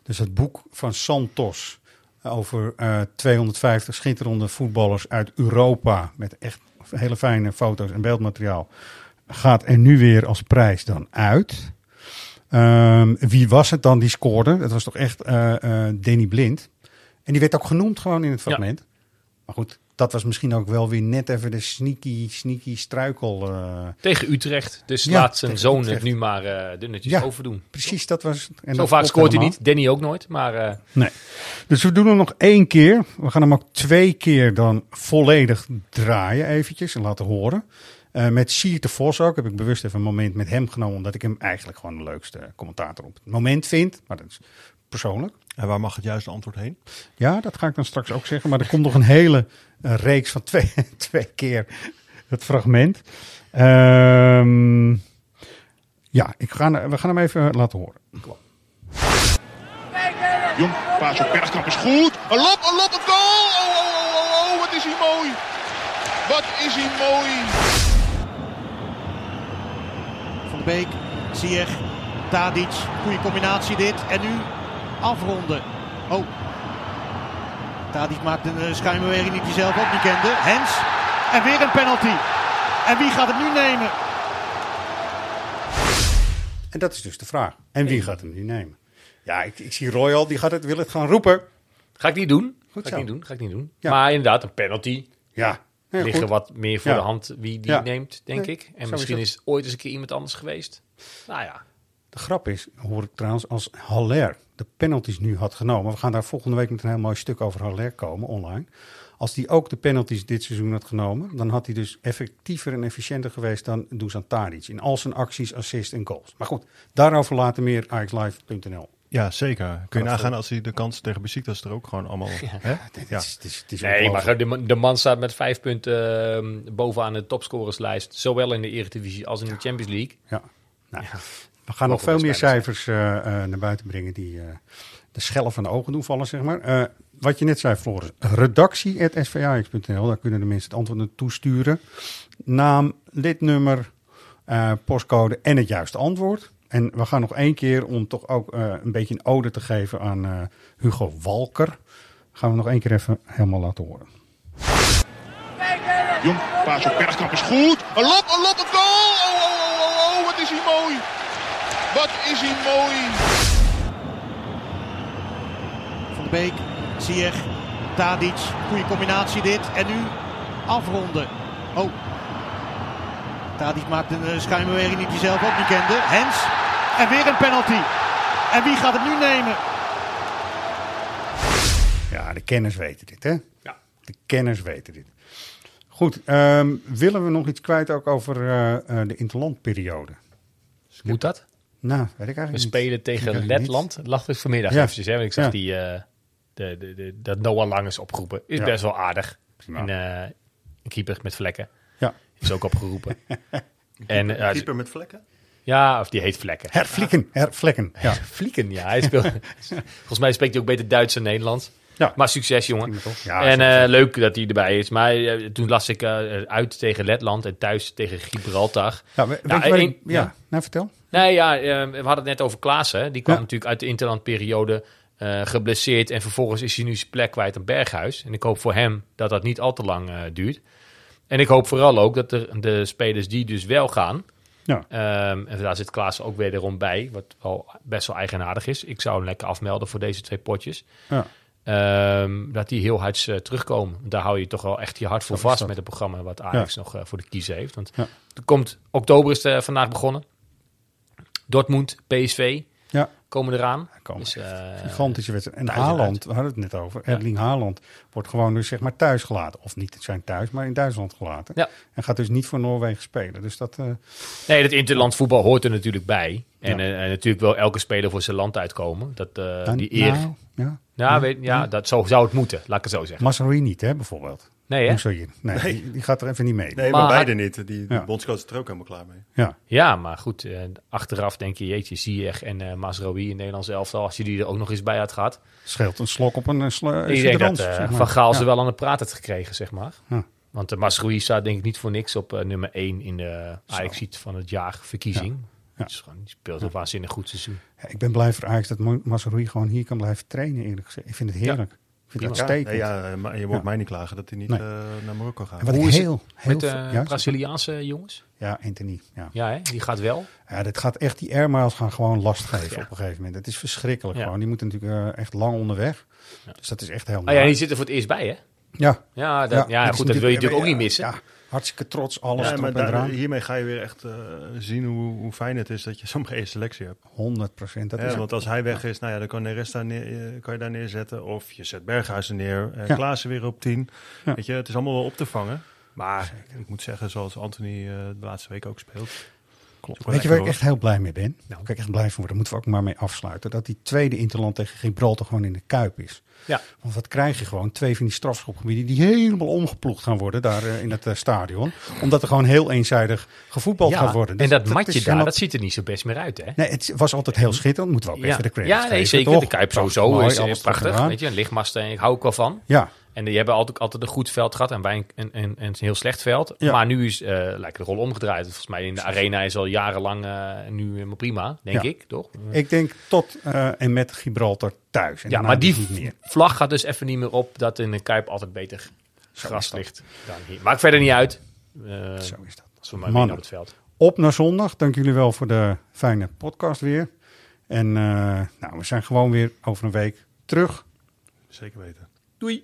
Dus het boek van Santos over eh 250 schitterende voetballers uit Europa met echt hele fijne foto's en beeldmateriaal gaat er nu weer als prijs dan uit. Ehm, wie was het dan die scoorde? Dat was toch echt eh eh Danny Blind. En die werd ook genoemd gewoon in het fragment. Maar goed, dat was misschien ook wel weer net even de sneaky, sneaky struikel. eh, Tegen Utrecht. Dus Ja, laat zijn zoon Utrecht. het nu maar eh dunnetjes Ja, overdoen. Precies, dat was. En Zo dat vaak scoort hij niet. Danny ook nooit. Maar eh, Nee. Dus we doen hem nog één keer. We gaan hem ook twee keer dan volledig draaien eventjes en laten horen. Eh, met Sier de Vos ook. Heb ik bewust even een moment met hem genomen. Omdat ik hem eigenlijk gewoon de leukste commentator op het moment vind. Maar dat is persoonlijk. En waar mag het juiste antwoord heen? Ja, dat ga ik dan straks ook zeggen. Maar er komt nog een hele eh, reeks van twee, twee keer het fragment. Ehm, ja, ik ga, we gaan hem even laten horen. Jong, paas op Bergkamp is goed. Een lop, een lop, een goal! Oh, oh, oh, oh, oh, wat is hij mooi. Wat is hij mooi. Van de Beek, Ziyech, Tadic. Goede combinatie dit. En nu afronden. Oh. Tadic maakt een eh, schijnbeweging die hij zelf ook niet kende. Hens. En weer een penalty. En wie gaat het nu nemen? En dat is dus de vraag. En wie gaat hem nu nemen? Ja, ik, ik zie Royal, die gaat het, wil het gaan roepen. ga ik niet doen. Goed ga ik niet doen. Ga ik niet doen. Ja. Maar inderdaad, een penalty. Ja. Nee, liggen goed. wat meer voor Ja. de hand wie die Ja. neemt, denk Nee, ik. En is misschien het. is, ooit eens een keer iemand anders geweest. Nou ja. De grap is, hoor ik trouwens, als Haller de penalties nu had genomen. We gaan daar volgende week met een heel mooi stuk over Haller komen online. Als die ook de penalties dit seizoen had genomen, dan had hij dus effectiever en efficiënter geweest dan Dusan Tadic. In al zijn acties, assists en goals. Maar goed, daarover later meer axlive.nl. Ja, zeker. Kun je nagaan als hij de kans tegen Besiktas er ook gewoon allemaal... hè? dit Ja. is- het is- het is Nee, maar de, de man staat met vijf punten ehm, bovenaan de topscorerslijst. Zowel in de Eredivisie als in de Champions League. Ja. Nou, we gaan nog veel meer cijfers eh, eh, naar buiten brengen die eh, de schellen van de ogen doen vallen, zeg maar. Eh, wat je net zei, Floris. Redactie.svax.nl, daar kunnen de mensen het antwoord naartoe sturen. Naam, lidnummer, eh, postcode en het juiste antwoord. En we gaan nog één keer, om toch ook eh, een beetje een ode te geven aan eh, Hugo Walker, gaan we nog één keer even helemaal laten horen. Jong, paas op Bergkamp is goed. Een lop, een lop, een goal! Oh, oh, oh, oh, oh, wat is hij mooi. Wat is hij mooi. Van de Beek, Ziyech, Tadic. Goede combinatie dit. En nu afronden. Oh. Tadic maakt een eh, schijnbeweging die hij zelf ook niet kende. Hens. En weer een penalty. En wie gaat het nu nemen? Ja, de kenners weten dit, hè? Ja. De kenners weten dit. Goed, ehm, willen we nog iets kwijt ook over eh, eh, de interlandperiode? Moet dat? Nou, weet ik We eigenlijk niet. spelen tegen Letland. Lag dus vanmiddag Ja. eventjes. Hè? Want ik zag Ja. die, eh, de, de, de, dat Noah Lang is opgeroepen. Is Ja. best wel aardig. En, eh, een keeper met vlekken. Ja. Is ook opgeroepen. en, eh, Keeper met vlekken? Ja, of die heet Vlekken. Hervlieken, hervlekken. Ja. Ja. Hij speelt, volgens mij spreekt hij ook beter Duits dan Nederlands. Ja. Maar succes, jongen. Ja, en eh, leuk dat hij erbij is. Maar toen las ik eh, uit tegen Letland en thuis tegen Gibraltar. Ja, we- weet Nou, je ik- ja, nou vertel. Nee, ja, eh, we hadden het net over Klaassen. Die kwam Ja. natuurlijk uit de interlandperiode eh geblesseerd. En vervolgens is hij nu zijn plek kwijt aan Berghuis. En ik hoop voor hem dat dat niet al te lang eh, duurt. En ik hoop vooral ook dat de, de spelers die dus wel gaan... Ja. ehm, en daar zit Klaassen ook wederom bij, wat wel best wel eigenaardig is. Ik zou hem lekker afmelden voor deze twee potjes. Ja. Ehm, dat die heel hard eh, terugkomen. Daar hou je toch wel echt je hart voor vast met het programma wat Ajax Ja. nog voor de kiezer heeft. Want Ja. er komt, oktober is vandaag begonnen. Dortmund, PSV Ja. komen eraan. Komen Dus, eh, Gigantische wedstrijd. En Haaland, we hadden het net over. Erling Haaland wordt gewoon dus zeg maar thuis gelaten. Of niet zijn thuis, maar in Duitsland gelaten. Ja. En gaat dus niet voor Noorwegen spelen. Dus dat... eh, Nee, dat interland voetbal hoort er natuurlijk bij. En, Ja. eh, en natuurlijk wel elke speler voor zijn land uitkomen. Dat, eh, die eer. nou, ja. Ja, Ja. weet, ja, Ja. dat zo zou het moeten, laat ik het zo zeggen. Mazraoui niet, hè, bijvoorbeeld. Nee, hè? Moussaïr. Nee, Nee. Die, die gaat er even niet mee. Nee, maar, Maar- beide niet. Die, Ja. bondscoach is er ook helemaal klaar mee. Ja. Ja, maar goed, eh, achteraf denk je, jeetje, Ziyech en eh Mazraoui in Nederlands elftal, als je die er ook nog eens bij had gehad. Scheelt een slok op een uh, sl- ik denk dat suderans, zeg maar. Van Gaal ze wel aan de praat heeft gekregen, zeg maar. Ja. Want de Mazraoui staat denk ik niet voor niks op eh, nummer 1 in de ajax van het jaar verkiezing. Ja. Dus gewoon, die speelt een waanzinnig goed seizoen. Ja, ik ben blij voor Ajax dat Mazraoui gewoon hier kan blijven trainen, eerlijk gezegd. Ik vind het heerlijk. Ik vind het Ja, uitstekend. ja, maar je wordt Ja. mij niet klagen dat hij niet Nee. eh, naar Marokko gaat. En wat Hoe is heel, met de ja, Braziliaanse jongens? Ja, Anthony. Ja. Ja, hè? die gaat wel. Ja, dit gaat echt, die airmiles gaan gewoon last geven op een gegeven moment. Het is verschrikkelijk Ja. gewoon. Die moeten natuurlijk eh, echt lang onderweg. Dus dat is echt heel Ah ja, die zit er voor het eerst bij, hè? Ja. Ja, dat, ja, goed, dat wil je natuurlijk ook niet missen. Hartstikke trots, alles Ja, maar daar- hiermee ga je weer echt eh, zien hoe, hoe fijn het is dat je zo'n brede selectie hebt. 100 procent. Dat Ja, is want als hij weg is, nou ja, dan kan Neres daar neer, eh, kan je daar neerzetten. Of je zet Berghuis er neer. en Ja. Klaassen weer op 10. Ja. Weet je, het is allemaal wel op te vangen. Maar ik moet zeggen, zoals Anthony eh, de laatste week ook speelt. Klopt. Weet je waar ik echt heel blij mee ben? Nou, waar ik echt blij van word, daar moeten we ook maar mee afsluiten. Dat die tweede interland tegen Gibraltar gewoon in de Kuip is. Ja. Want wat krijg je gewoon? Twee van die strafschopgebieden die helemaal omgeploegd gaan worden daar eh, in het eh, stadion. Omdat er gewoon heel eenzijdig gevoetbald Ja, gaat worden. en Dus dat matje daar, helemaal- dat ziet er niet zo best meer uit, hè? Nee, het was altijd heel schitterend. Moeten we ook Ja, even de credit ja nee, geven, zeker. toch? De Kuip sowieso mooi, is eh, alles prachtig. Weet je, een lichtmasten, ik hou ook wel van. Ja. En die hebben altijd, altijd een goed veld gehad en wij een, een, een, een heel slecht veld. Ja. Maar nu is eh lijkt de rol omgedraaid. Volgens mij in de arena is al jarenlang eh, nu helemaal prima, denk Ja. ik, toch? Ik denk tot eh, en met Gibraltar thuis. En ja, maar die dus niet meer. vlag gaat dus even niet meer op dat in de Kuip altijd beter gras ligt dan hier. Maakt verder niet uit. Eh, Zo is dat. Als we maar Mannen. winnen op het veld. Op naar zondag. Dank jullie wel voor de fijne podcast weer. En eh, nou, we zijn gewoon weer over een week terug. Zeker weten. Doei.